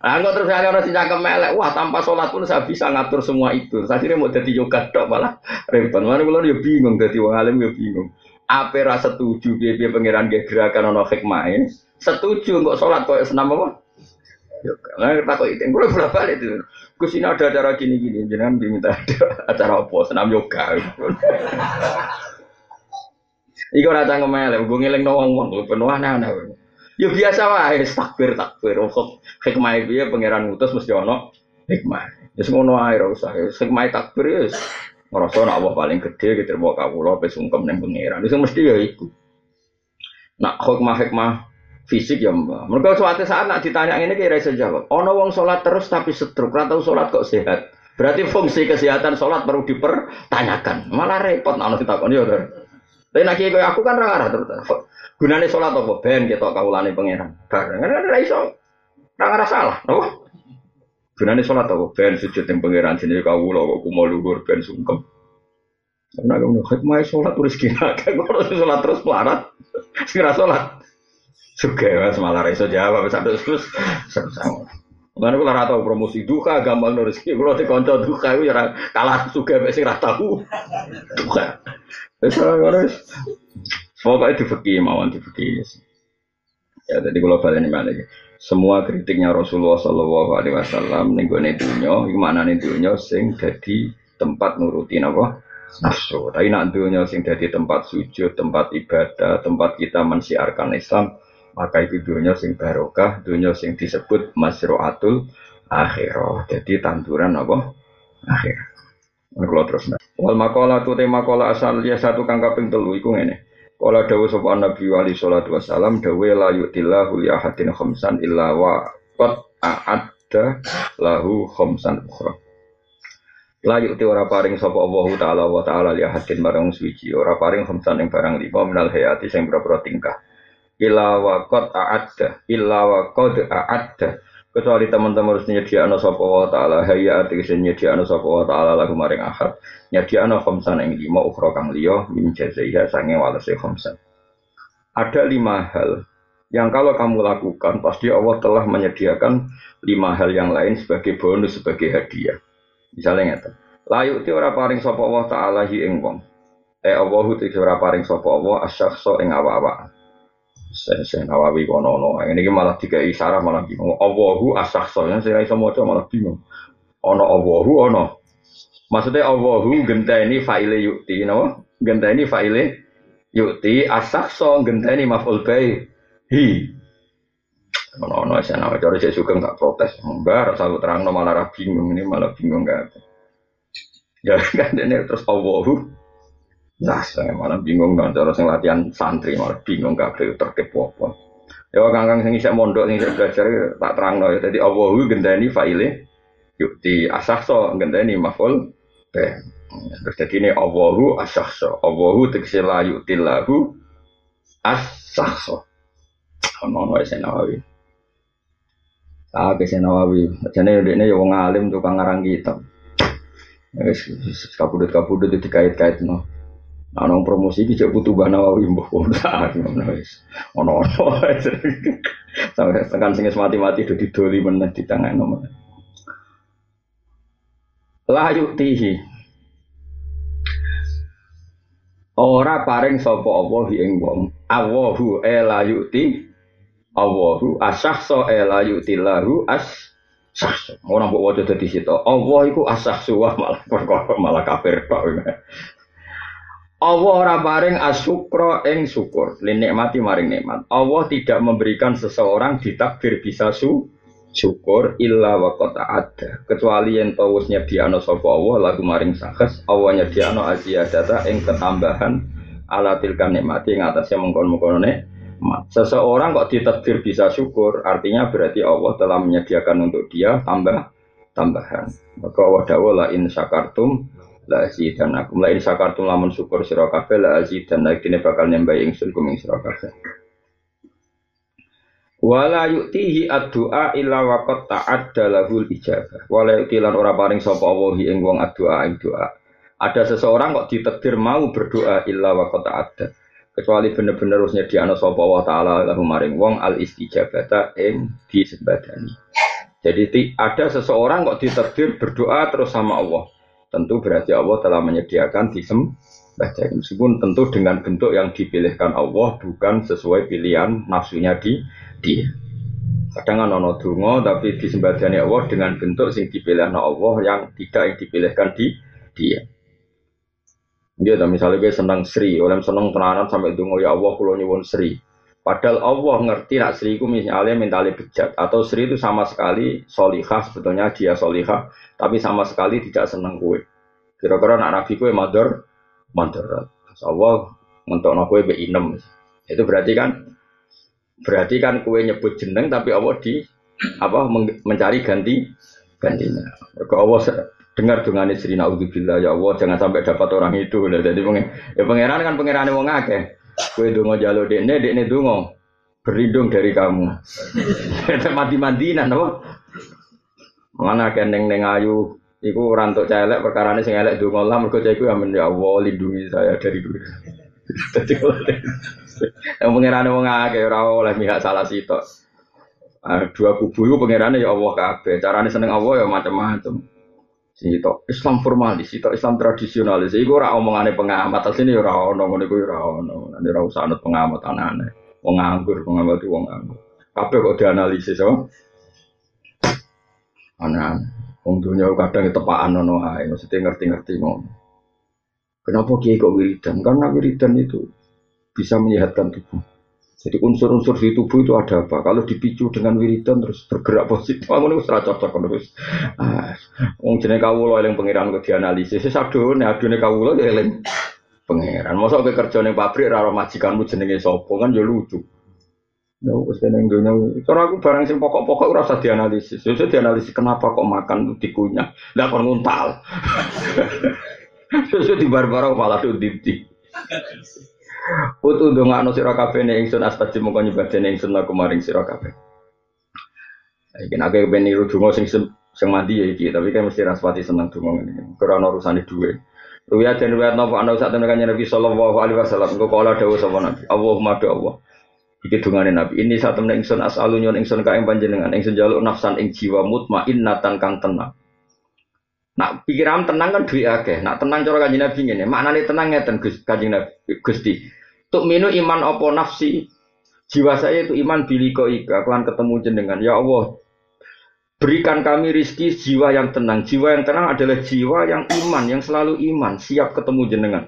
Nah, enggak terus ada orang sing melek, wah tanpa sholat pun saya bisa ngatur semua itu. Saya kira mau jadi yoga dok malah repot. Mana kalau ya bingung jadi wong alim ya bingung. Apa rasa setuju biar pangeran gerakan ono hikmah Setuju enggak sholat kok senam apa? Nah, kita kok itu, gue berapa itu. Gus ini ada acara gini-gini, jangan diminta ada <laughs> acara apa, senam yoga. Iku rata ngemel, gue ngiling nawang wong, penuh aneh-aneh. Ya biasa wae, takbir takbir. Kok hikmah ya pangeran ngutus mesti ono hikmah. Ya ngono ae ora usah. Hikmah takbir ya ngerasa nak Allah paling gede mau kawula pe sungkem ning pangeran. Itu mesti ya iku. Nak hikmah hikmah fisik ya mbak. Mereka suatu saat nak ditanya ini kira saya jawab. Ono wong sholat terus tapi setruk, atau sholat kok sehat. Berarti fungsi kesehatan sholat perlu dipertanyakan. Malah repot nak kita kon ya. Tapi nak kayak aku kan rara terus. Gunanya sholat apa? Ben kita kaulane pangeran. Bareng kan ada iso. Rara salah. Apa? Gunanya sholat apa? Ben sujud yang pangeran sini kawula kok kumo luhur ben sungkem. Karena kamu hikmah sholat terus kira, <laughs> kalau sholat terus pelarat, segera sholat. Suka mas malah reso jawab sampai terus sama. Mana kalau rata promosi duka gampang nulis kalau di konco duka itu ya kalah suka besi rata tahu duka. Besar harus pokoknya di fakir mawon di fakir. Ya jadi kalau balik ini mana semua kritiknya Rasulullah Shallallahu Alaihi Wasallam gue dunia, gimana nih dunia sing jadi tempat nurutin apa nafsu. Tapi nak dunia sing jadi tempat sujud, tempat ibadah, tempat kita mensiarkan Islam, maka itu dunia sing barokah, dunia sing disebut masroatul akhirah. Jadi tanduran apa? Akhir. Kalau terus nah. Wal makola tu tema makola asal ya satu kang kaping telu iku ngene. Kala dawuh sapa Nabi wali salatu wasalam dawuh la yu'tillahu li ahadin khamsan illa wa qad a'adda lahu khamsan ukhra. La yu'ti ora paring sapa Allah taala wa taala li ahadin marang suci ora paring khamsan ing barang lima minal hayati sing berapa tingkah illa wa qad a'adda illa wa a'adda. Kecuali teman-teman harus nyediakno sapa wa taala hayya ategese nyediakno sapa wa taala lagu maring ahad nyediakno khamsan ing lima ukhra kang liya min jazaiha sange walase khamsan. Ada lima hal yang kalau kamu lakukan pasti Allah telah menyediakan lima hal yang lain sebagai bonus sebagai hadiah. Misalnya ngeten layu ti ora paring sapa Allah taala hi ing wong. Eh Allahu ti ora paring sapa Allah asyakhsa ing awak-awak saya Nawawi kono no. Ini malah tiga isyarat malah bingung. Allahu asakso yang saya iso maca malah bingung. Ono Allahu ono. Maksudnya Allahu genteni faile yukti, no? Genteni faile yukti asakso genteni maful bay hi. Ono ono saya nawa cari saya suka nggak protes. Enggak, rasa terang no malah bingung ini malah bingung nggak. Ya <laughs> kan ini terus Allahu Nah, saya malah bingung dong, cara sing latihan santri malah bingung kabeh terkep apa. Ya kangkang sing isek mondok sing isek belajar tak terangno ya. Dadi Allahu gendani faile yuk di asahso gendani maful be. Terus jadi ini Allahu asahso. Allahu tegese la yu'tillahu asahso. Ono ono isen nawawi. Ah, kesen nawawi. Jane ini ya wong alim tukang ngarang kitab. Wis kabudut-kabudut dikait-kait no. Nah, nong promosi iki cek butuh bana wawi mbah ora ngono wis. Ono ono. Sampai tekan sing mati-mati do didoli meneh di tangan nomor. La tihi. Ora paring sapa Allah ing wong. Allahu e la yuti. Allahu asahso e la yuti lahu as sahso. Ora mbok waca dadi situ. Allah iku asahsu malah perkara malah kafir tok. Allah ora paring asyukra ing syukur, lin nikmati maring nikmat. Allah tidak memberikan seseorang ditakdir bisa su syukur illa wa ada. Kecuali yang tawus nyediano sapa Allah lagu maring sakes, Allah nyediano data ing ketambahan ala tilkan nikmati ing atasnya mengkon-mengkono nikmat. Seseorang kok ditakdir bisa syukur, artinya berarti Allah telah menyediakan untuk dia tambah tambahan. Maka Allah dawuh la in syakartum la dan aku la sakartum lamun syukur sira kabeh la dan kene bakal nyembah ingsun kuming sira kabeh. Wala yu'tihi ad-du'a illa waqad ta'adda lahul ijabah. Wala yu'ti lan ora paring sapa Allah ing wong ad-du'a ing doa ada seseorang kok ditakdir mau berdoa illa waqad ta'adda. Kecuali bener-bener harusnya di ana sapa Allah taala lahu maring wong al istijabata ing disembadani. Jadi ada seseorang kok ditakdir berdoa terus sama Allah tentu berarti Allah telah menyediakan disembah jadi meskipun tentu dengan bentuk yang dipilihkan Allah bukan sesuai pilihan nafsunya di dia. Kadang kan ono dungo tapi disembadani Allah dengan bentuk yang dipilihkan Allah yang tidak yang dipilihkan di dia. Dia misalnya gue senang Sri, oleh senang tenanan sampai dungo ya Allah kulo nyuwun Sri. Padahal Allah ngerti nak Sri itu misalnya mentali bejat atau Sri itu sama sekali solihah sebetulnya dia solihah tapi sama sekali tidak senang kue. Kira-kira nak nabi kue mador, mador. Allah nak kue be inem. Itu berarti kan, berarti kan kue nyebut jeneng tapi Allah di apa mencari ganti gantinya. Kalau Allah dengar dengan istri naudzubillah ya Allah jangan sampai dapat orang itu. Jadi ya pangeran kan pangeran wong akeh. Kue dungo jalo dekne, dekne dungo berlindung dari kamu. Mati-matinan apa? Mana keneng neng ayu Iku rantuk celek perkara ini sing elek donga Allah mergo iku amin ya Allah lindungi saya dari dulu. Dadi yang pangerane wong akeh ora oleh mihak salah sitok. Uh, dua kubu itu pengirannya ya Allah kabeh. Carane seneng Allah ya macam-macam. Sitok Islam formalis, sitok Islam tradisionalis. Iku ora omongane pengamat, asline ya ora ono ngono iku ya ora ono. Nek ora usah anut pengamat anane. Wong nganggur, pengamat itu wong nganggur. Kabeh kok dianalisis, oh. Aneh. Wong dunia kadang tepaan nono ae, maksudnya ngerti-ngerti ngono. Kenapa kiai kok wiridan? Karena wiridan itu bisa menyehatkan tubuh. Jadi unsur-unsur di tubuh itu ada apa? Kalau dipicu dengan wiridan terus bergerak positif, <laughs> kamu ini usah cocok terus. Ah, wong jenenge kawula eling pangeran kok dianalisis. Wis adune adune kawula ya eling pangeran. Mosok kowe kerja ning pabrik ora majikanmu jenenge sapa kan ya lucu. Ya wis kene dunya. Cara aku barang sing pokok-pokok ora usah dianalisis. Ya usah dianalisis kenapa kok makan dikunyah. Lah kon nguntal. <laughs> Sesuatu di barbar malah tuh dipti. Utu dongakno sira kabeh ning ingsun astaji mongko nyebadene ingsun laku maring sira kabeh. Iki nek aku ben niru donga sing sing mandi ya iki, tapi kan mesti raspati seneng donga ngene. Ora ana urusane dhuwit. Ruwiyat dan ruwiyat napa ana sak temen kanjeng Nabi sallallahu alaihi wasallam engko kala dawuh sapa Nabi. Allahumma do Allah. Iki dungane Nabi. Ini saat temen ingsun asalu nyon ingsun ka ing panjenengan ingsun jaluk nafsan ing jiwa mutmainnatan kang tenang. Nak pikiran tenang kan duwe akeh. Nak tenang cara kanjeng Nabi ngene. Maknane tenang ngeten Gus kanjeng Nabi Gusti. Tuk minu iman opo nafsi. Jiwa saya itu iman biliko ika. Kelan ketemu jenengan. Ya Allah, Berikan kami rizki jiwa yang tenang. Jiwa yang tenang adalah jiwa yang iman, yang selalu iman, siap ketemu jenengan.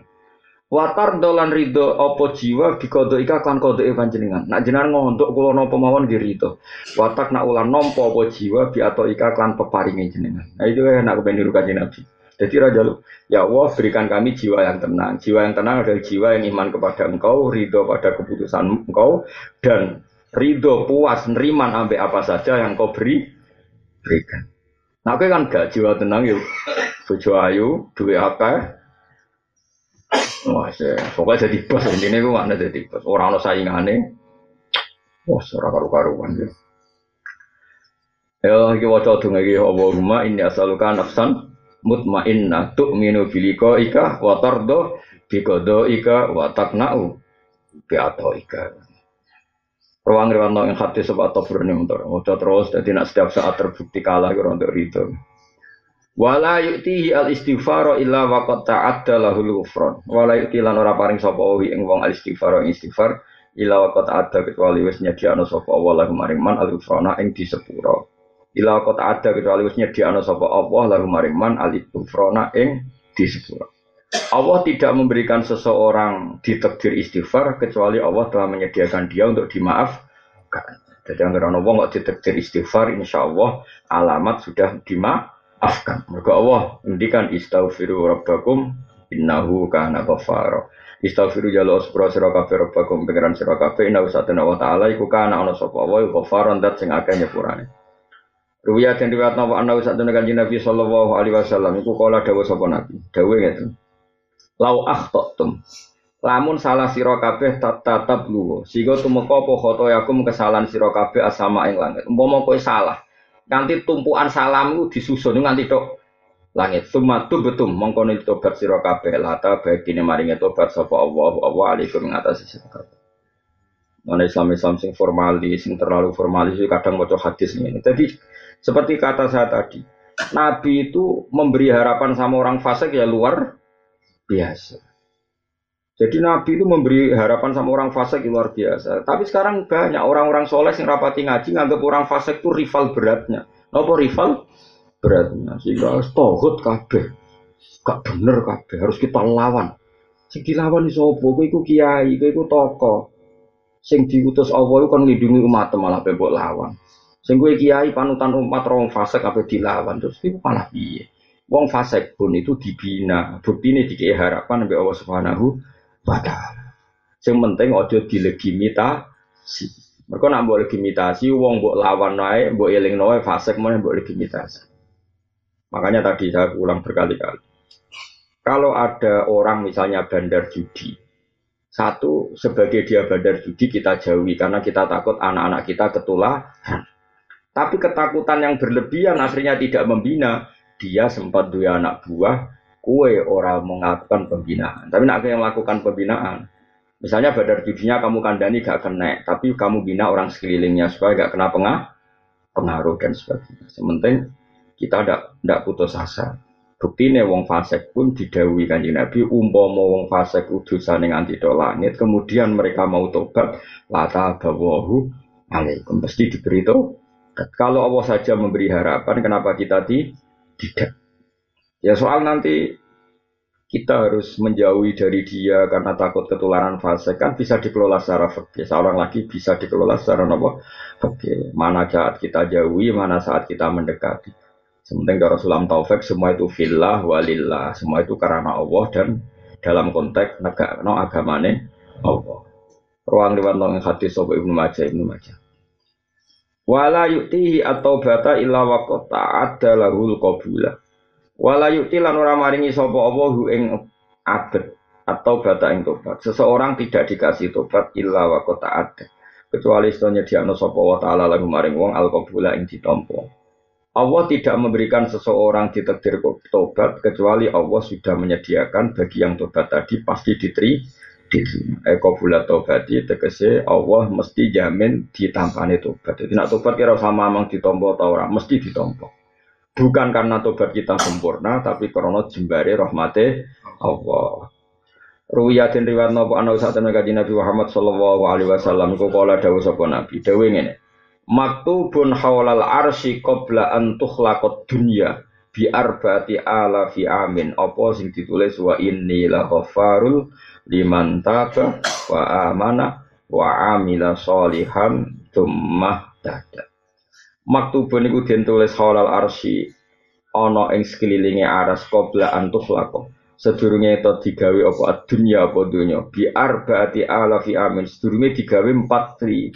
Watar dolan rido opo jiwa bikodo ika klan kodo panjenengan. Nak jenengan ngontok kulo nopo mawon di rido. Watak nak ulan nompo opo jiwa bi atau ika klan peparingi jenengan. Nah itu ya nak kepen niru kanjeng Nabi. Jadi raja lu, ya Allah berikan kami jiwa yang tenang. Jiwa yang tenang adalah jiwa yang iman kepada engkau, ridho pada keputusan engkau, dan ridho puas neriman ambil apa saja yang kau beri, berikan. Nah, kan gak jiwa tenang yuk. Bojo ayu, duwe apa? Wah, pokoknya jadi bos ini gue mana jadi bos. Orang lo saingane, wah, seorang karu-karuan ya. Ya, iki waca donga iki Allahumma inni as'aluka nafsan mutmainnah tu'minu bilika ika wa tardo Bikodo ika wa takna'u bi ika. Ruang riwanto yang hati sebab tafur ini untuk terus jadi nak setiap saat terbukti kalah untuk itu. Wala yu'tihi al istighfar illa waqad ta'adda lahul ghufran. Wala yu'ti lan ora paring sapa wi ing wong al istighfar ing istighfar illa waqad ta'adda kecuali wis nyediakno sapa Allah lahu maring man al ghufrana ing disepuro. Illa waqad ta'adda kecuali wis nyediakno sapa Allah lahu maring man al ghufrana ing disepuro. Allah tidak memberikan seseorang ditakdir istighfar kecuali Allah telah menyediakan dia untuk dimaafkan. Jadi yang orang wong kok ditakdir istighfar, insya Allah alamat sudah dimaafkan. Maka Allah mendikan istaghfiru rabbakum innahu kana ghafara. Istaghfiru jalo sepura sira kabeh rabbakum pengiran sira kabeh innahu satana wa ta'ala iku kana ana sapa? Wa ghafaran dat sing akeh nyepurane. Ruwiyat yang riwayat nawa anna satana kanjeng Nabi sallallahu alaihi wasallam iku kala dawuh sapa Nabi. Dawuh ngeten. Lau akhtatum lamun salah sira kabeh tatap luwo. Sehingga tumeka apa khotoyakum kesalahan sira kabeh asama ing langit. Umpama kowe salah nanti tumpuan salam disusun nganti tok langit sumatu betum mongko tobat sira kabeh lata baik dine maringi tobat sapa Allah Allah alaikum ing atas sira kabeh Mana Islam Islam sing formalis, sing terlalu formalis kadang mau hadis ini. Jadi seperti kata saya tadi, Nabi itu memberi harapan sama orang fasik ya luar biasa. Jadi Nabi itu memberi harapan sama orang fasik luar biasa. Tapi sekarang banyak orang-orang soleh yang rapati ngaji nganggap orang fasik itu rival beratnya. Apa rival beratnya? Sehingga tohut kabeh. Gak bener kabeh, harus kita lawan. Sing dilawan iso apa? Kowe iku kiai, kowe iku toko. Sing diutus Allah itu kan lindungi umat malah bebok lawan. Sing kowe kiai panutan umat orang fasik kabeh dilawan terus itu malah piye? Wong fasik pun itu dibina, bukti ini dikei harapan sampai Allah Subhanahu taala. Yang penting ojo dilegitimasi. Mereka nak buat legitimasi, wong buat lawan naik, buat eling naik, fasik mana buat legitimasi. Makanya tadi saya ulang berkali-kali. Kalau ada orang misalnya bandar judi, satu sebagai dia bandar judi kita jauhi karena kita takut anak-anak kita ketularan. Tapi ketakutan yang berlebihan akhirnya tidak membina, dia sempat dua anak buah, kue orang melakukan pembinaan. Tapi nak yang melakukan pembinaan, misalnya badar judinya kamu kandani gak kena, tapi kamu bina orang sekelilingnya supaya gak kena pengah, pengaruh dan sebagainya. Sementing kita tidak putus asa. Bukti nih wong fasek pun didawi kanjeng Nabi umpama wong fasek udusan yang anti langit kemudian mereka mau tobat lata bawahu alaikum pasti diberi itu kalau Allah saja memberi harapan kenapa kita tidak. Ya soal nanti kita harus menjauhi dari dia karena takut ketularan fase kan bisa dikelola secara fakir. Seorang lagi bisa dikelola secara apa? Fakir. Mana saat kita jauhi, mana saat kita mendekati. Sementing kalau sulam taufik semua itu filah walillah, semua itu karena Allah dan dalam konteks negara no agamane Allah. Ruang lewat nong hadis sobo ibnu Majah ibnu Majah. Wala yuktihi atau bata illa waqta ada lahul qabula. Wala yukti lan ora maringi sapa Allah ing abet atau bata ing tobat. Seseorang tidak dikasih tobat illa waqta ada. Kecuali setelahnya diakno sapa wa ta'ala lagu maring wong al qabula ing ditampa. Allah tidak memberikan seseorang ditakdir tobat kecuali Allah sudah menyediakan bagi yang tobat tadi pasti diterima. Eko bulat tobati tegese Allah mesti jamin ditampani tobat. Jadi nak tobat kira sama mang ditompo atau orang mesti ditompo. Bukan karena tobat kita sempurna, tapi karena jembari rahmati Allah. Ruwiyatin riwayat nopo ana saat nabi Nabi Muhammad sallallahu alaihi wasallam iku kala dawuh sapa Nabi. Dawuh ngene. Maktubun haulal arsy qabla an tukhlaqad dunya bi arba'ati ala fi amin. Apa sing ditulis wa inni la ghafarul liman taba wa amana wa amila solihan tummah dada. Maktubun iku den tulis halal arsy ana ing sekelilinge aras qabla antuk lako. Sedurunge itu digawe apa dunya apa dunya bi arbaati alafi amin sedurunge digawe 4000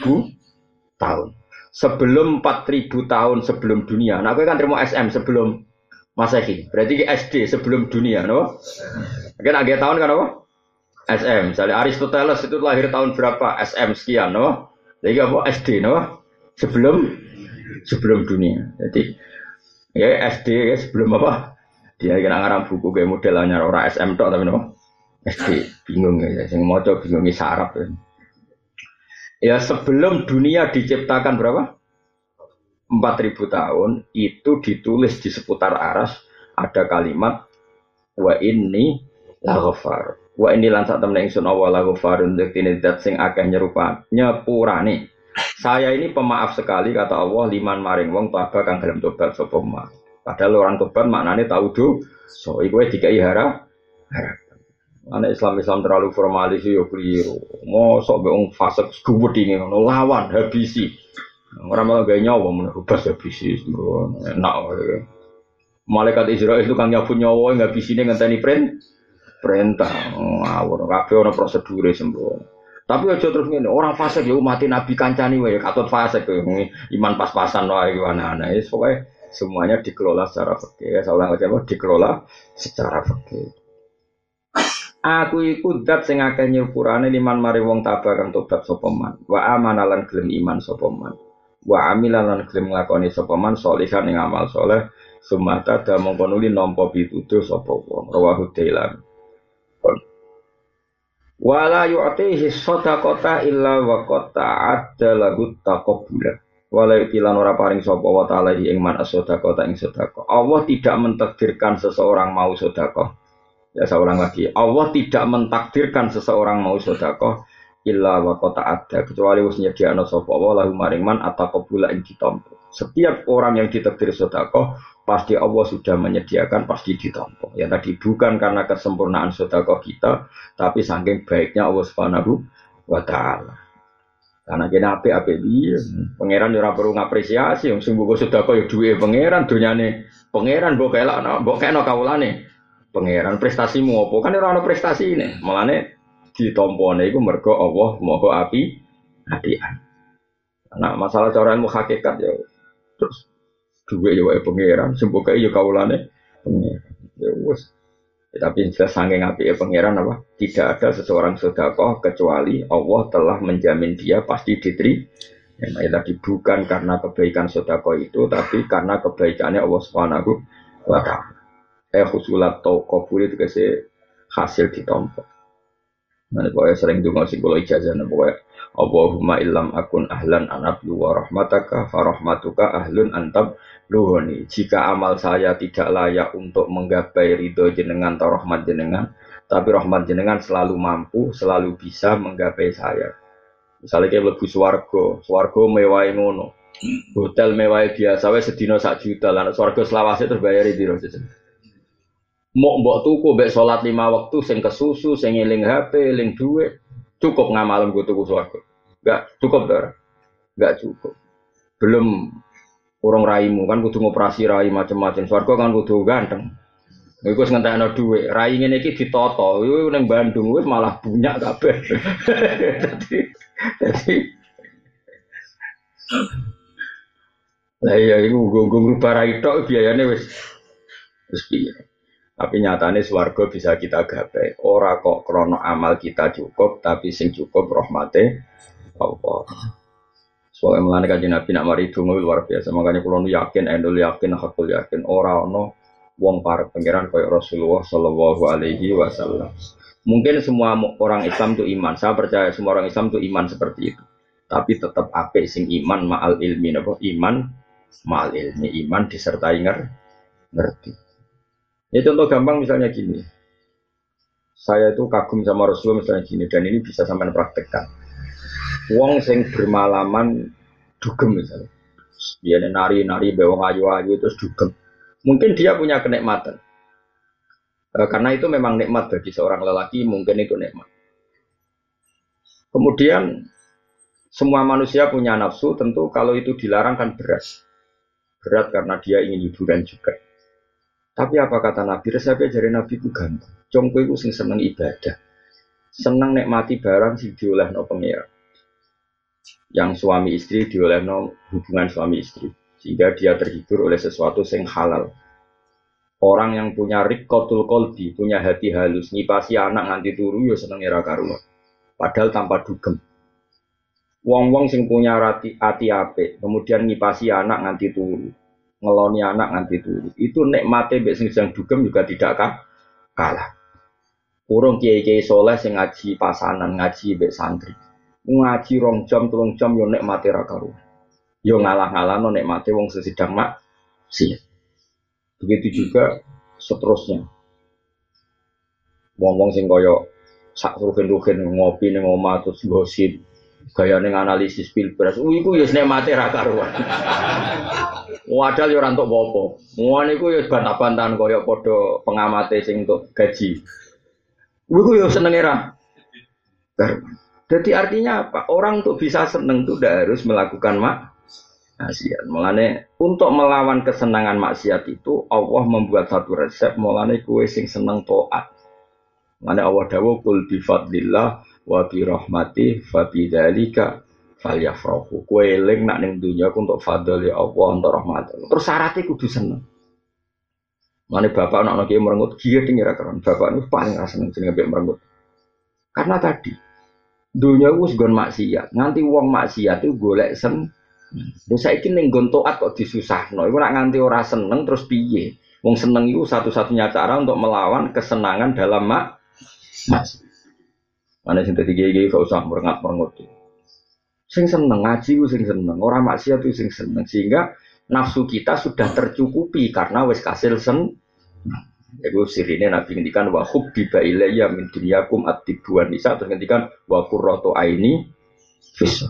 tahun. Sebelum 4000 tahun sebelum dunia. Nah, kowe kan terima SM sebelum Masehi. Berarti SD sebelum dunia, no? Kan agak tahun kan apa? SM. Misalnya Aristoteles itu lahir tahun berapa? SM sekian, no? Jadi apa? SD, no? Sebelum sebelum dunia. Jadi ya SD ya sebelum apa? Dia kena ngarang buku kayak modelnya orang SM tok tapi no? SD bingung ya, sing maca bingung sarap ya. Ya sebelum dunia diciptakan berapa? 4000 tahun itu ditulis di seputar aras ada kalimat wa ini la ghafar. Wa ini lan sak temne ingsun Allah la ghafarun dene zat sing akeh nyerupa nyepurane. Saya ini pemaaf sekali kata Allah liman maring wong taba kang gelem tobat sapa Padahal orang tobat maknanya tahu do. So iku dikai harap harap. Anak Islam Islam terlalu formalis yo keliru. Mosok be wong fasik gubut ini ngono lawan habisi. Orang malah gaya nyawa menurut bas habisi. Enak. Malaikat Israel itu kan nyapu nyawa nggak bisine ngenteni print perintah. Ngawur kabeh ana prosedure sembrono. Tapi aja terus ngene, orang fasik ya mati nabi kancani wae katut fasik iman pas-pasan wae ana-ana. Wis pokoke semuanya dikelola secara fikih. Ya, saya ulang lagi dikelola secara fikih. Aku iku dat sing akeh nyepurane liman mari wong tabah kang tobat sapa man. Wa amanalan gelem iman sapa man. Wa amilan gelem nglakoni sapa man salihan ing amal saleh. Sumata da mongko nuli nampa pituduh sapa wong. Rawahu. Wala yu'tihi sadaqata illa wa qata adda lahu taqabbula. Wala yu'tilan ora paring sapa wa ta'ala ing man as-sadaqata ing sedekah. Allah tidak mentakdirkan seseorang mau sedekah Ya saya ulang lagi, Allah tidak mentakdirkan seseorang mau sodako illa wa kota ada kecuali wis nyediakno sapa Allah lahu maring man ataqabula ing ditampa. Setiap orang yang ditakdir sodako pasti Allah sudah menyediakan pasti ditampa. Ya tadi bukan karena kesempurnaan sodako kita, tapi saking baiknya Allah Subhanahu wa taala. Karena kena ape ape dia, pangeran ora perlu ngapresiasi, wong sing buku sedekah ya duwe pangeran, donyane pangeran mbok kelak mbok kena kawulane. Pangeran prestasimu apa? Kan ora ana prestasi ini malane ditompone iku mergo Allah moho api adian nah masalah cara ilmu hakikat ya terus duwe ya wae pangeran. Sembuh ya kaulane ya ya, tapi jelas saking api ya pangeran apa? Tidak ada seseorang sedekah kecuali Allah telah menjamin dia pasti diteri ya, tadi bukan karena kebaikan sedekah itu tapi karena kebaikannya Allah Subhanahu wa taala. Eh husulat tau kabul itu hasil ditompo. Nah, pokoknya sering dengar sih kalau ijazah, nah pokoknya Allahumma illam akun ahlan anablu wa rahmataka farahmatuka ahlun antab luhoni. Jika amal saya tidak layak untuk menggapai ridho jenengan atau rahmat jenengan, tapi rahmat jenengan selalu mampu, selalu bisa menggapai saya. Misalnya kayak lebih swargo, swargo mewah ngono, hotel mewah biasa, wes sedino sak juta, lah swargo selawase terbayar di mau mbok tuku mbek sholat lima waktu sing kesusu sing ngiling HP eling duit cukup ngamalem gue tuku swarga enggak cukup dar enggak cukup belum orang raimu kan kudu ngoperasi rai macam-macam swarga kan kudu ganteng Iku wis ngentekno dhuwit. Rai ngene iki ditoto. Iku ning Bandung wis malah bunyak kabeh. <laughs> Dadi dadi Lah iya iku nggo nggo rai tok biayane wis wis piye. Tapi nyatanya swargo bisa kita gapai. Ora kok krono amal kita cukup, tapi sing cukup rahmate Allah. Soalnya melani kaji Nabi nak mari dungu luar biasa. Makanya kalau yakin, endul yakin, hakul yakin. Ora ono wong para pangeran kaya Rasulullah Shallallahu Alaihi Wasallam. Mungkin semua orang Islam itu iman. Saya percaya semua orang Islam itu iman seperti itu. Tapi tetap apik sing iman ma'al ilmi. Apa? Iman ma'al ilmi. Iman disertai ngerti. Ya contoh gampang misalnya gini. Saya itu kagum sama Rasulullah misalnya gini dan ini bisa sampai praktekkan. Wong sing bermalaman dugem misalnya. Dia nari-nari bewong ayu-ayu terus dugem. Mungkin dia punya kenikmatan. E, karena itu memang nikmat bagi seorang lelaki, mungkin itu nikmat. Kemudian semua manusia punya nafsu, tentu kalau itu dilarang kan berat. Berat karena dia ingin hiburan juga. Tapi apa kata Nabi? Resepnya dari Nabi itu gampang. Congko itu sing seneng ibadah. Seneng nikmati barang sing dioleh no pengira. Yang suami istri dioleh no hubungan suami istri. Sehingga dia terhibur oleh sesuatu sing halal. Orang yang punya rikotul kolbi, punya hati halus, ngipasi anak nganti turu yo seneng era karuan. Padahal tanpa dugem. Wong-wong sing punya hati, hati ape, kemudian ngipasi anak nganti turu ngeloni anak nganti turu. Itu nikmate mbek sing sedang dugem juga tidak kah? kalah. Urung kiai-kiai soleh sing ngaji pasanan, ngaji mbek santri. Ngaji rong jam, telung jam yo nek mati ra karu. Yo ngalah-ngalah no nek mati wong sesidang mak sih. Begitu juga seterusnya. Wong-wong sing kaya sak rugen-rugen ngopi ning omah terus gosip gaya ning analisis pilpres. Uh, iku ya nek mati ra karuan. Wadal yo ora entuk apa-apa. Ngono iku ya bantah-bantahan kaya padha pengamate sing untuk gaji. Gue yo seneng era. Jadi artinya apa? Orang untuk bisa seneng itu tidak harus melakukan maksiat. Mulane untuk melawan kesenangan maksiat itu Allah membuat satu resep. Mulane kue sing seneng toat. Mulane Allah dawuh kul bi fadlillah wa bi rahmati fa bi dzalika falyafrahu. Kue eling nak ning dunya untuk fadl ya Allah untuk rahmat. Terus syaratnya kudu seneng. Mana bapak anak anak merengut, dia tinggal keren. Bapak itu paling rasa seneng mbek merengut. Karena tadi dunia itu segon maksiat, nganti uang maksiat itu golek sen. Terus saya ning nggon taat kok disusahno. Iku nak nganti ora seneng terus piye? Wong seneng itu satu-satunya cara untuk melawan kesenangan dalam mak mas. Mana sing tadi gigi gak usah merengat merengut. Sing seneng ngaji ku sing seneng, orang maksiat itu sing seneng sehingga nafsu kita sudah tercukupi karena wes kasil sen. Itu sirine Nabi ngendikan wa hubbiba ilayya min dunyakum at-tibuan nisa terus ngendikan wa qurratu aini fisr.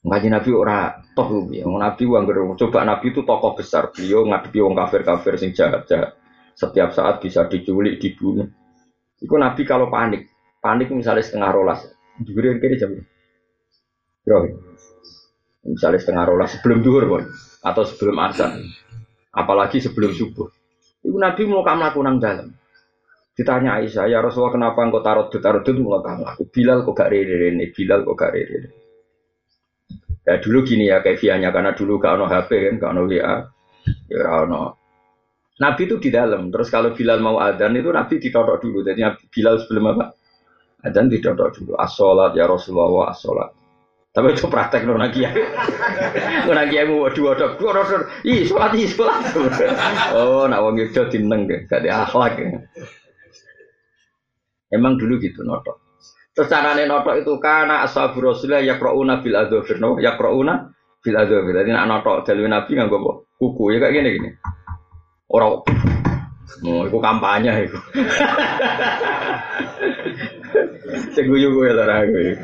Ngaji Nabi ora toh ya. Nabi wong coba Nabi itu tokoh besar. Beliau ngadepi wong kafir-kafir sing jahat-jahat. Setiap saat bisa diculik, dibunuh. Iku Nabi kalau panik, panik misalnya setengah rolas. Juga kiri jam. Bro, misalnya setengah rolas sebelum duhur pun atau sebelum azan. Apalagi sebelum subuh. Itu Nabi mau kamu lakukan dalam ditanya Aisyah ya Rasulullah kenapa engkau taruh di taruh itu mau kamu laku Bilal kok gak rere ini Bilal kok gak rere ya dulu gini ya kefiannya karena dulu gak ono HP kan gak ono WA ya ono. Nabi itu di dalam terus kalau Bilal mau adzan itu Nabi ditodok dulu. Jadi Bilal sebelum apa adzan ditodok dulu as ya Rasulullah as tapi itu praktek nona kiai. <laughs> Nona kiai mau dua dok, dua dok, ih sholat ih sholat. <laughs> Oh, nak wong itu tineng deh, gak ada akhlak ya. Emang dulu gitu notok. Terus carane notok itu karena ashabu rasulullah yakrauna bil adzofir, no? yakrauna bil adzofir. Jadi nak notok dari nabi nggak gue kuku ya kayak gini gini. Orang Oh, itu kampanye itu. <laughs> Seguyu gue lah gue.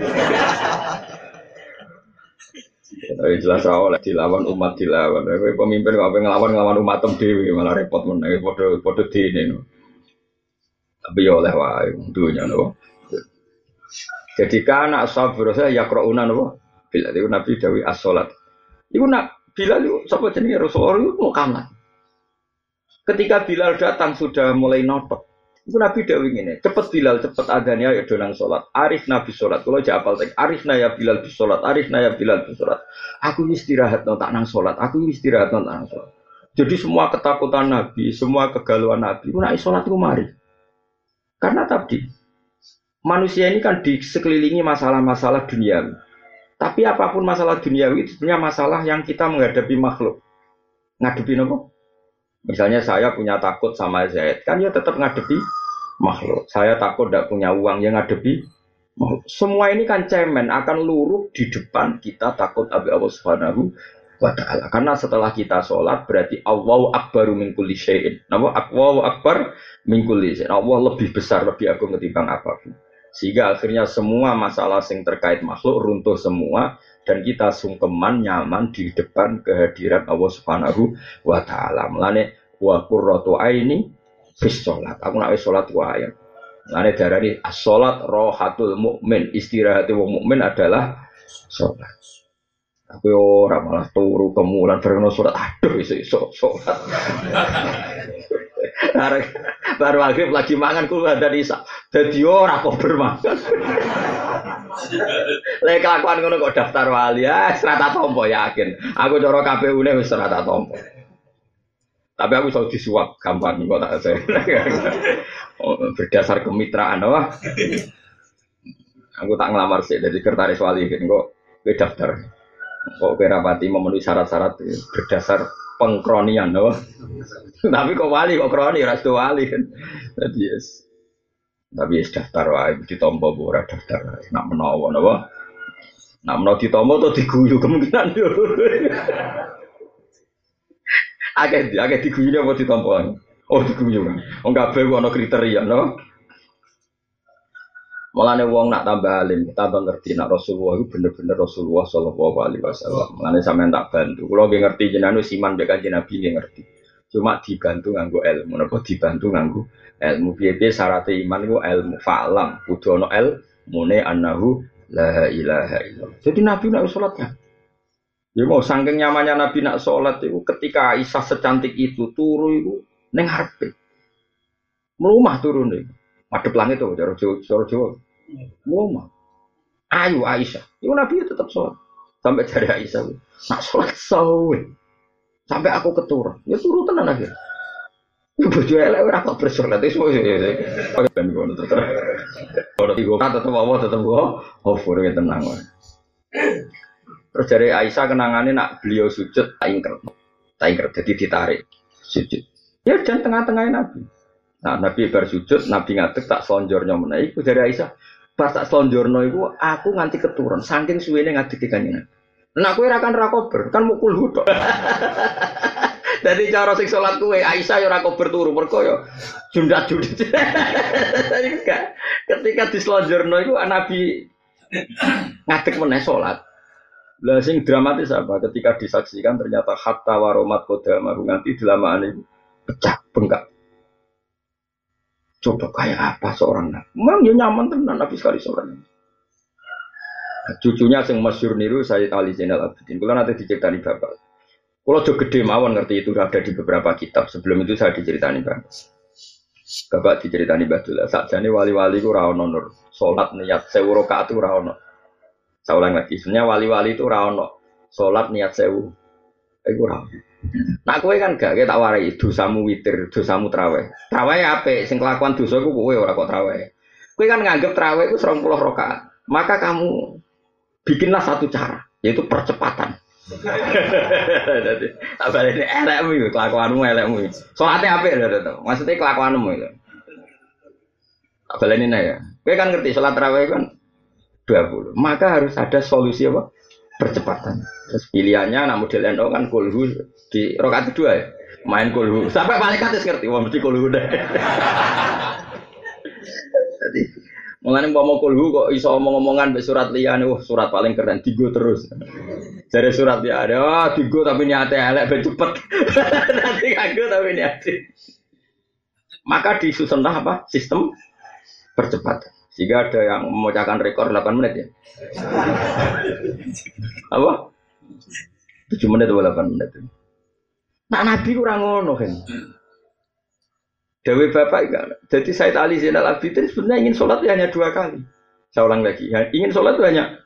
Tapi jelas oleh dilawan umat dilawan. Tapi pemimpin kok ngelawan ngelawan umat tem dewi malah repot men. Podo podo di ini. Tapi ya oleh wae dunia no. Jadi karena sabur saya ya krouna no. Bila itu Nabi Dawi as-solat. Itu nak bila itu siapa jenis Rasulullah itu kamar. Ketika Bilal datang sudah mulai notok. Itu Nabi Dawi ini, cepet Bilal, cepet adanya ya donang sholat. Arif Nabi sholat. Kalau aja apal Arif Naya Bilal bis sholat. Arif Naya Bilal bis sholat. Aku istirahat no tak nang sholat. Aku istirahat no tak nang sholat. Jadi semua ketakutan Nabi, semua kegalauan Nabi, itu naik sholat itu mari. Karena tadi manusia ini kan di sekelilingi masalah-masalah dunia. Tapi apa pun masalah duniawi itu sebenarnya masalah yang kita menghadapi makhluk. Ngadepi nopo? Misalnya saya punya takut sama Zaid, kan ya tetap ngadepi makhluk. Saya takut tidak punya uang yang ngadepi makhluk. Semua ini kan cemen akan luruh di depan kita takut Abi Allah Subhanahu wa taala. Karena setelah kita sholat berarti Allahu akbaru min kulli syai'in. Nama Allahu akbar min kulli syai'in. Allah lebih besar, lebih agung ketimbang apa pun. Sehingga akhirnya semua masalah yang terkait makhluk runtuh semua dan kita sungkeman nyaman di depan kehadiran Allah Subhanahu wa taala. Mulane wa qurratu aini fis salat. Aku nak salat wae. Mulane darani as-salat rohatul mukmin. Istirahat wong mukmin adalah salat. Aku ora malah turu kemulan bareng salat. Aduh iso iso salat. <laughs> baru maghrib lagi mangan kulo dari isa. Dadi ora kok bermakan. Lek kelakuan ngono kok daftar wali ya serata tompo yakin. Aku cara KPU-ne wis serata tompo. Tapi aku selalu disuap gampang kok tak saya. oh, berdasar kemitraan wah. Aku tak ngelamar sih dari sekretaris wali kok gue daftar. Kok kira memenuhi syarat-syarat berdasar pengkronian wah. Tapi kok wali kok kroni ras wali kan. Jadi yes. Tapi ya daftar wae ditompo ora daftar. Nak menawa napa? Nak menawa ditompo to diguyu kemungkinan yo. Agak agak diguyu apa ditompo? Oh diguyu. Wong kabeh ana kriteria, no? Mulane wong nak tambah alim, tambah ngerti nak Rasulullah itu bener-bener Rasulullah Shallallahu Alaihi Wasallam. Mulane sampean tak bantu. Kalau nggih ngerti jenengan siman mbek kanjeng Nabi nggih ngerti. Cuma dibantu nganggo ilmu, napa dibantu nganggo ilmu. Piye-piye syarat iman iku ilmu fa'lam, kudu ana ilmune annahu la ilaha illallah. Jadi Nabi nak sholat kan? Ya mau saking nyamannya Nabi nak sholat itu ketika Aisyah secantik itu turu itu neng harpe. Melumah turun deh. Madep langit tuh, cara Jawa, cara. Ngomong. Ayo Aisyah. Itu Nabi tetap sholat. Sampai cari Aisyah. Nak sholat sawe. Sampai aku keturun. Ya turu tenan akhir. Ya bojo elek ora kok bersolat itu semua ya. Ben ngono tetep. Ora tigo kata tetep apa tetep kok over ya tenang. Terus dari Aisyah kenangannya nak beliau sujud tak ingker. Tak ingker jadi ditarik sujud. Ya dan tengah-tengahnya Nabi. Nah, Nabi bersujud, Nabi ngadeg tak selonjornya mana iku dari Aisyah. Pas tak selonjorno iku aku nganti keturun saking suwene ngadeg kanjeng Nah, aku ora kan ra kan mukul hudok. Jadi <laughs> cara sing salat kuwe Aisyah ya ora kober turu mergo ya jundak jundak. <laughs> Ketika diselonjorno iku Nabi <coughs> ngadeg meneh salat. Lah sing dramatis apa? Ketika disaksikan ternyata hatta waromat kodama nganti delamaan itu pecah bengkak. Coba kayak apa seorang nabi? Memang ya nyaman tenan nabi sekali seorang nabi. Nah, cucunya yang masyur niru saya Ali Zainal Abidin. Kalau nanti diceritani bapak. Kalau jauh gede mawon ngerti itu ada di beberapa kitab. Sebelum itu saya diceritani bapak. Bapak diceritani Badul. Saat jadi wali-wali itu rawon nur. Sholat niat sewu rokaat itu rawon. Saya ulang lagi. Sebenarnya wali-wali itu rawon. Sholat niat sewu. Itu rawon. Nak kowe kan gak kita warai dosamu witir, dosamu traweh. Traweh apa? Sing kelakuan dosa ku kowe ora kok traweh. Kowe kan nganggep traweh ku 20 rakaat. Maka kamu bikinlah satu cara, yaitu percepatan. <laughs> Jadi, ini elekmu itu, kelakuanmu elekmu itu. Solatnya apa ya, maksudnya kelakuanmu itu. Apa ini ya? Kowe kan ngerti sholat tarawih kan 20. Maka harus ada solusi apa? Percepatan. Terus pilihannya anak model NO kan kulhu di rokaat kedua ya. Main kulhu. Sampai malaikat ngerti, wah mesti kulhu deh. Jadi Mengenai mau kulhu kok iso omong-omongan be surat liyan, wah surat paling keren, tigo terus. Jadi surat ya ada, oh, tigo tapi niatnya elek be cepet. <laughs> Nanti kagak tapi niatnya. Maka disusun apa? Sistem percepatan. Sehingga ada yang memecahkan rekor 8 menit ya. apa? 7 menit atau 8 menit. Nah Nabi kurang ngono kan. Dewi Bapak enggak. Jadi Said Ali Zainal Abidin sebenarnya ingin sholat hanya dua kali. Saya ulang lagi. Ingin sholat hanya.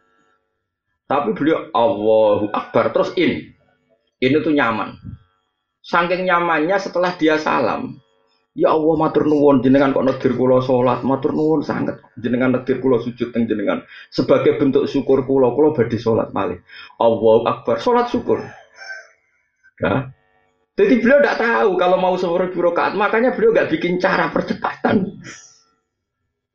Tapi beliau Allahu Akbar terus in. Ini tuh nyaman. Saking nyamannya setelah dia salam, Ya Allah matur nuwun jenengan kok nedir kula salat, matur nuwun sangat. Jenengan nedir kula sujud teng jenengan. Sebagai bentuk syukur kula, kula badhe salat malih. Allahu Akbar, salat syukur. Ya. Jadi beliau tidak tahu kalau mau ribu rakaat, makanya beliau nggak bikin cara percepatan.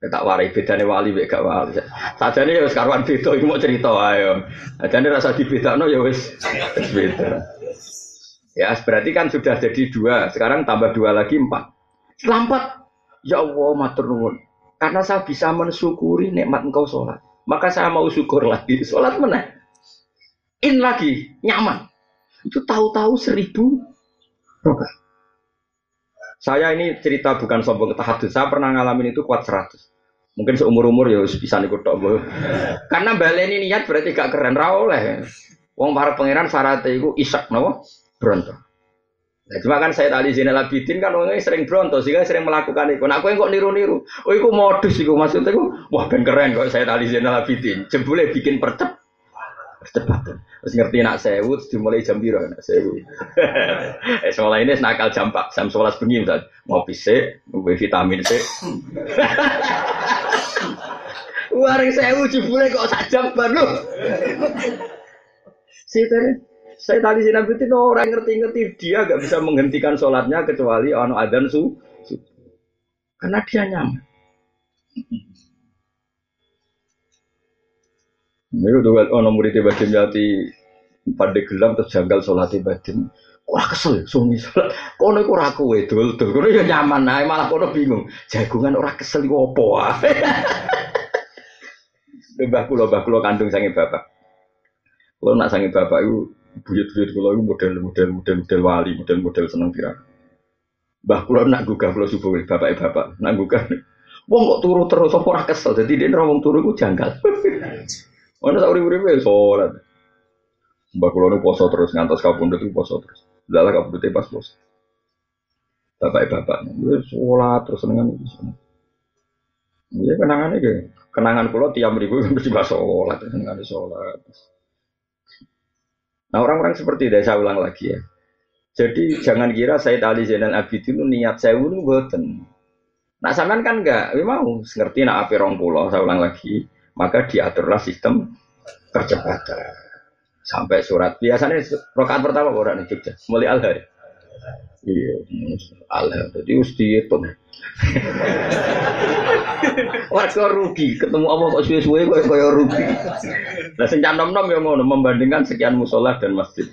Ya, tak warai bedanya wali beda gak wali. Saja nih ya wis karuan beda, mau cerita ayo. Nih rasa no ya wis beda. Ya berarti kan sudah jadi dua, sekarang tambah dua lagi empat. Selamat. Ya Allah, matur nuwun. Karena saya bisa mensyukuri nikmat engkau sholat. Maka saya mau syukur lagi. Sholat mana? In lagi, nyaman. Itu tahu-tahu seribu. Saya ini cerita bukan sombong tahadus. Saya pernah ngalamin itu kuat seratus. Mungkin seumur umur ya bisa ikut tok. Karena baleni niat berarti gak keren ra oleh. Wong para pangeran syaratnya itu isak nawa berontok. Nah, cuma kan saya tadi Zainal Abidin kan orangnya sering bronto sehingga sering melakukan itu. Nah, aku yang kok niru-niru. Oh, itu modus itu maksudnya. Itu, wah, ben keren kok saya tadi Zainal Abidin. Jebule bikin percep percepatan. Terus ngerti nak sewu, dimulai jam biru nak sewu. <laughs> eh, sekolah ini nakal jam pak, jam sebelas bengi misal. Mau PC, mau vitamin C. <laughs> Waring sewu jebule kok sak jam baru. <laughs> Sih saya tadi nabi itu orang ngerti-ngerti dia gak bisa menghentikan sholatnya kecuali ono adzan su. Karena dia nyaman. Ini udah ono murid badim jati pada gelam terus janggal sholat badim. Wah kesel suami sholat. Kono iku ora kowe dul. Kono ya nyaman ae malah kono bingung. Jagungan ora kesel iku apa wae. <laughs> Mbah kula mbah kula kandung sange bapak. Kula nak sange bapak iku buyut-buyut kula iku model-model model-model wali, model-model seneng pirang. Mbah kula nak gugah kula subuh bapak bapak nak gugah. Wong kok turu terus apa ora kesel. Dadi dia wong turu iku janggal. <laughs> Mana tak urip-uripe sholat. Mbah kula nu poso terus ngantos kapundhut itu poso terus. Lala kabudute pas poso. Bapak-bapak, wis sholat terus senengan itu. Iya kenangannya. Kenangan pulau tiap minggu <laughs> mesti bahas sholat, senengan sholat. Nah orang-orang seperti itu saya ulang lagi ya. Jadi jangan kira saya Ali Zainal Abidin itu niat saya itu buatan. Nah sampean kan enggak, memang ngerti nak api rong pulau, saya ulang lagi, maka diaturlah sistem percepatan. Sampai surat biasanya rokaat pertama orang di Jogja, mulai al hari. Iya, Allah. Jadi harus dihitung. Warga rugi, ketemu Allah kok suwe-suwe kok kaya rugi. Nah, sing nom-nom ya ngono membandingkan sekian musola dan masjid.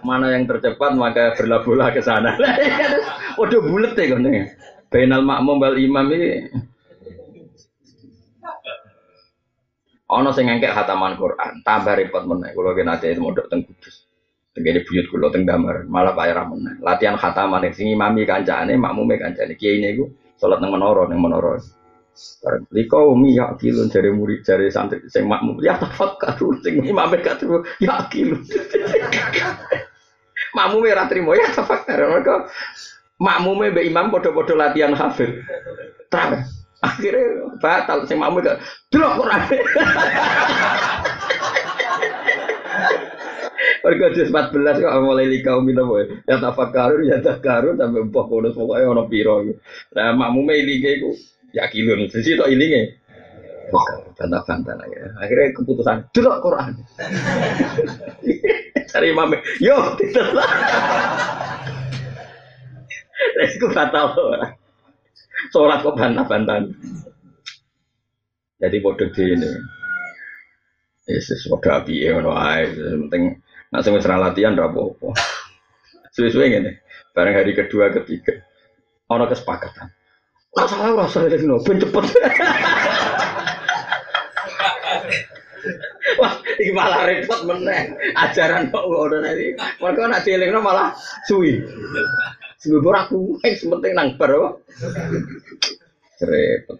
Mana yang tercepat maka berlabuhlah ke sana. Waduh bulet ya kan. Bainal makmum bal imam ini. Ono sing ngengkek hataman Quran, tambah repot meneh. Kula ki nate mondok teng Kudus. Tenggene buyut kula teng damar, malah bayar meneh. Latihan khataman sing imami kancane, makmume kancane. Kiai niku salat nang menara nang menara. Bareng liko umi ya kilun jare murid jare santri sing makmum ya tafakkaru sing imame gak terus ya kilun. <laughs> makmume ra trimo ya tafakkar. Mergo makmume mbek imam padha-padha latihan hafid. Terus akhirnya batal sing makmume gak delok Quran. <laughs> Mereka juz 14 kok mulai likau minum ya tafakkarun ya takaru sampai mbah bonus pokoknya ono piro. Nah makmume ilinge iku ya kilun sisi tok ilinge. Bantah-bantah lagi. Akhirnya keputusan delok Quran. <laughs> Cari imam, yo tidak <laughs> lah. Resku batal Sholat kok bantah-bantah. Jadi bodoh ini. Yesus bodoh api ya. Penting Nah, sing wis latihan ra apa-apa. Suwe-suwe ngene. Bareng hari kedua ketiga ana kesepakatan. Nah, salah ora salah no, ben cepet. <laughs> Wah, iki malah repot meneh. Ajaran kok ngono nanti. Mergo nek dielingno malah suwi. Suwi ora kuwi penting nang bar. Repot.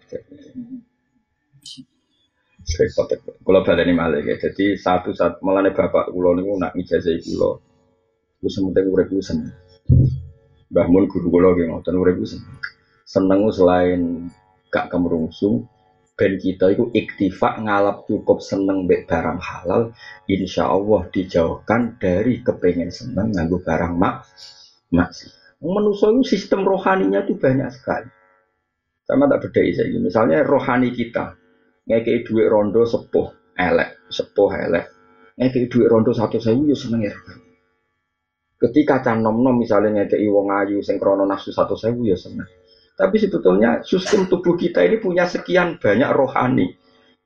Repot kula baleni malih ya jadi satu saat melane bapak kula niku nak ngijazah kula. Ku sementing urip ku seneng. Mbah Mun guru kula nggih ngoten urip ku seneng. Seneng selain gak kemerungsung ben kita itu iktifa ngalap cukup seneng mbek barang halal insya Allah dijauhkan dari kepengen seneng nganggo barang mak maksi manusia itu sistem rohaninya itu banyak sekali. Sama tak beda saya misalnya rohani kita ngekei duit rondo sepuh elek, sepuh elek. Ngekei duit rondo satu sewu yo seneng ya. Ketika can nom nom misalnya ngekei wong ayu sing krono nafsu satu sewu ya seneng. Tapi sebetulnya sistem tubuh kita ini punya sekian banyak rohani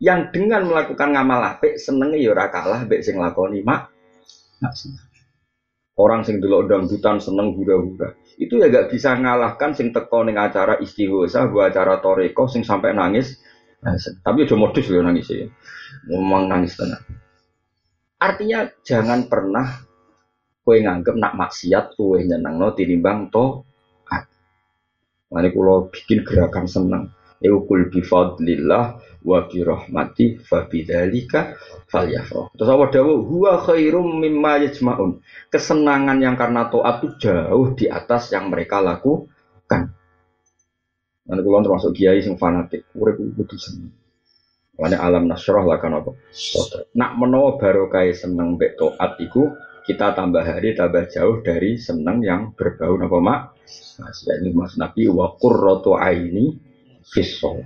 yang dengan melakukan ngamal apik seneng ya ora kalah mbek sing lakoni mak. Orang sing delok dangdutan seneng hura-hura. Itu ya gak bisa ngalahkan sing teko ning acara istighosa, buat acara toreko sing sampai nangis tapi udah modus loh nangis ya. Ngomong nangis tenang. Artinya jangan pernah kue nganggep nak maksiat kue nyenang no tinimbang to. Mari kalau bikin gerakan senang. Eukul bifadlillah wa bi rahmati fa bidzalika falyafrah. Terus apa dawuh huwa khairum mimma yajmaun. Kesenangan yang karena taat itu jauh di atas yang mereka lakukan. Nanti kulon termasuk kiai sing fanatik, urip kudu seneng. Makanya alam nasroh lah kan apa? Nak menawa barokah seneng mbek taat kita tambah hari tambah jauh dari seneng yang berbau apa mak? Nah, ini mas Nabi wa qurratu aini fisso.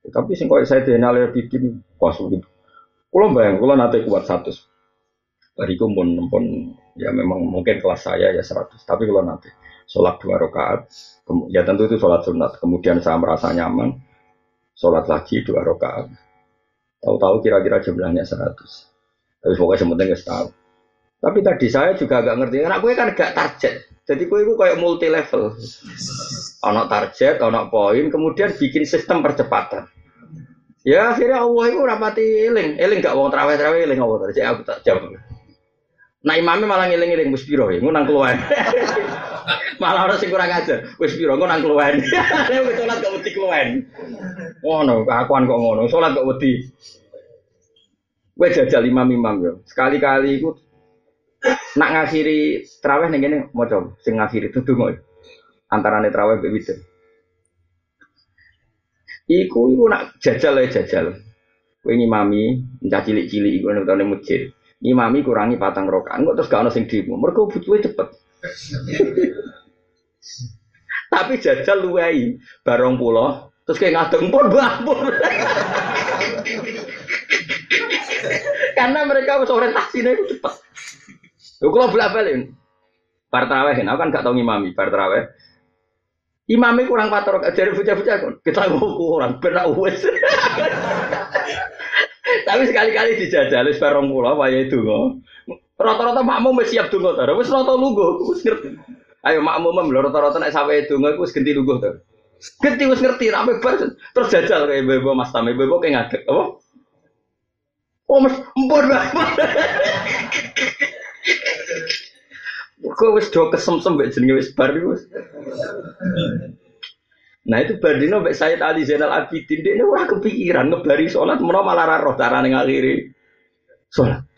Tapi sing koyo saya denal bikin pas itu. Kulo bayang, kulo nanti kuat satu. Bariku pun pun ya memang mungkin kelas saya ya 100, tapi kalau nanti sholat dua rakaat, ya tentu itu sholat sunat. Kemudian saya merasa nyaman, sholat lagi dua rakaat. Tahu-tahu kira-kira jumlahnya 100. Tapi pokoknya sementing nggak tahu. Tapi tadi saya juga agak ngerti, karena gue kan gak target. Jadi gue itu kayak multi level. Anak target, anak poin, kemudian bikin sistem percepatan. Ya akhirnya Allah itu rapati eling, eling gak wong terawih terawih eling Allah tadi aku tak jawab. Nah imamnya malah ngiling ngiling wis piro ya, nang keluar. <laughs> malah orang sing kurang ajar, wis piro nang keluar. Nek wis salat gak wedi keluar. Ngono, kakuan kok ngono, salat gak wedi. Gue jajal imam-imam yo. Sekali-kali iku nak ngakhiri terawih ning kene maca sing ngakhiri itu donga. Antarane terawih mbek witir. Iku iku nak jajal ya jajal. Kowe ngimami, mencah cilik-cilik iku tane masjid. Ngimami kurangi patang rokaan kok terus gak ono sing dimo. Mergo butuhe cepet. Tapi jajal luwai barong pulau terus kayak ngadeng pun bapur. Karena mereka harus orientasinya itu cepat. Lho kalau bolak balik, bar aku kan gak tau ngimami bar Imamnya kurang patok, jadi bocah-bocah kita kurang benar wes. Tapi sekali-kali dijajal wis bareng kula waya itu Rata-rata makmum wis siap donga to. Wis rata lungguh, wis ngerti. Ayo makmum lho rata-rata nek sampe donga wis genti lungguh to. Genti wis ngerti rame bar terus jajal kayak bebo Mas Tame bebo kayak ngadeg apa? Oh mas banget. Kok wis do kesem-sem mbek jenenge wis bar wis. Nah itu Bardino mbek Sayyid Ali Zainal Abidin dia ora kepikiran ngebari sholat menawa malah ra roh carane ngakhiri sholat.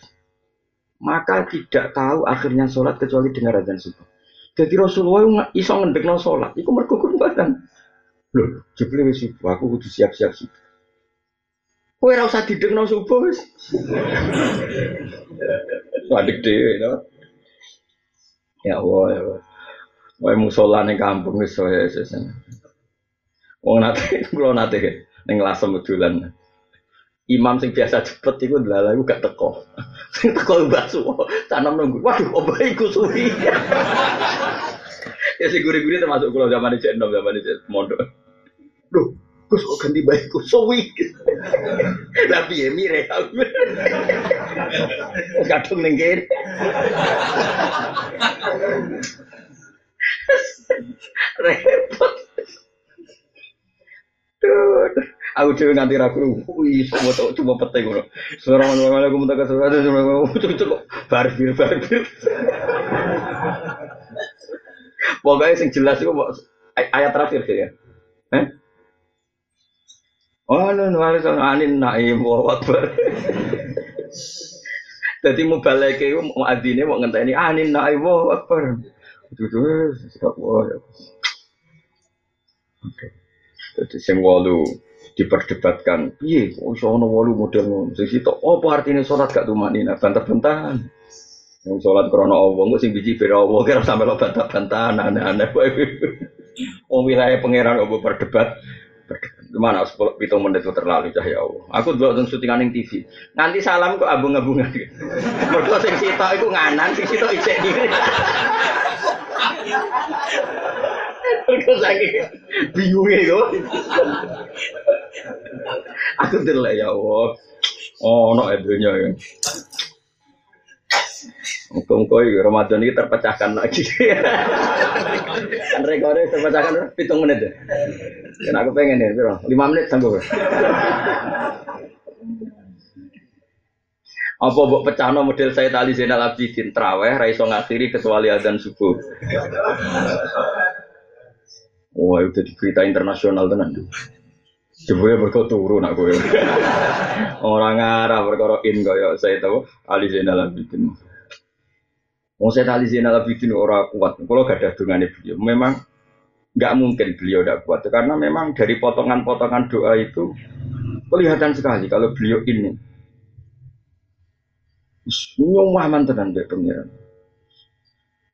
Maka tidak tahu akhirnya sholat kecuali dengar azan subuh. Jadi Rasulullah iso ngendekno sholat, iku mergo kurban. Loh, jebule wis subuh, aku kudu siap-siap subuh. Kowe ora usah didekno subuh wis. Wadek dhewe. Ya Allah, ya Allah. Wae musola ning kampung wis saya. Wong nate <laughs> kula nate ning lasem dolan. Imam sing biasa cepet iku ndalah iku gak teko. <laughs> Sing teko Mbah Suwo, tanam nunggu. Waduh, opo iku suwi. <laughs> ya sing guri-guri termasuk kula zaman cek nom zaman cek mondok. Duh, Gus kok ganti baikku suwi. <laughs> Tapi ya mire. Kadung ning. Repot. Aku cewek nganti ragu, wih, semua tau cuma pete. Suara mana mana aku ada cuma itu kok barbir barbir. Pokoknya yang jelas itu ayat terakhir sih ya. Eh? Oh, nu nulis anin naim wa. Jadi mau balik ke mau adine mau ngenteni anin naim wa akbar. Itu tuh sikap wah. Oke. Jadi sing walu diperdebatkan, piye kok iso ana walu model ngono. Sing sitok apa artine salat gak tumanina bantah-bantahan. Yang sholat krono Allah, nggak sing biji beda Allah, kira sampai lo bantah-bantahan, aneh-aneh. <laughs> Wong wilayah pangeran Allah berdebat, Gimana sepuluh pitung menit terlalu cah ya Allah. Aku dulu tentang syutingan yang TV. Nanti salam kok abung-abungan. <laughs> Mereka sing sitok itu nganan, sing sitok ijek diri. <laughs> Mereka saking bingung itu. Aku dulu ya Allah. Oh, no edunya ya. Muka-muka Ramadan ini terpecahkan lagi. <laughs> kan rekornya terpecahkan hitung menit ya. Dan aku pengen ya, bro. lima menit sanggup. Apa buat pecahno model saya tali Zainal Abidin traweh raiso ngakhiri kecuali adzan subuh. Wah, itu di berita internasional tenan. Coba ya berkau turun aku ya. Orang Arab berkoro in kaya saya tahu Ali Zainal Abidin. Mau saya tali Zainal Abidin orang kuat. Kalau gak ada dengan beliau, memang nggak mungkin beliau tidak kuat. Karena memang dari potongan-potongan doa itu kelihatan sekali kalau beliau ini. Nyumah mantenan dari pengiran.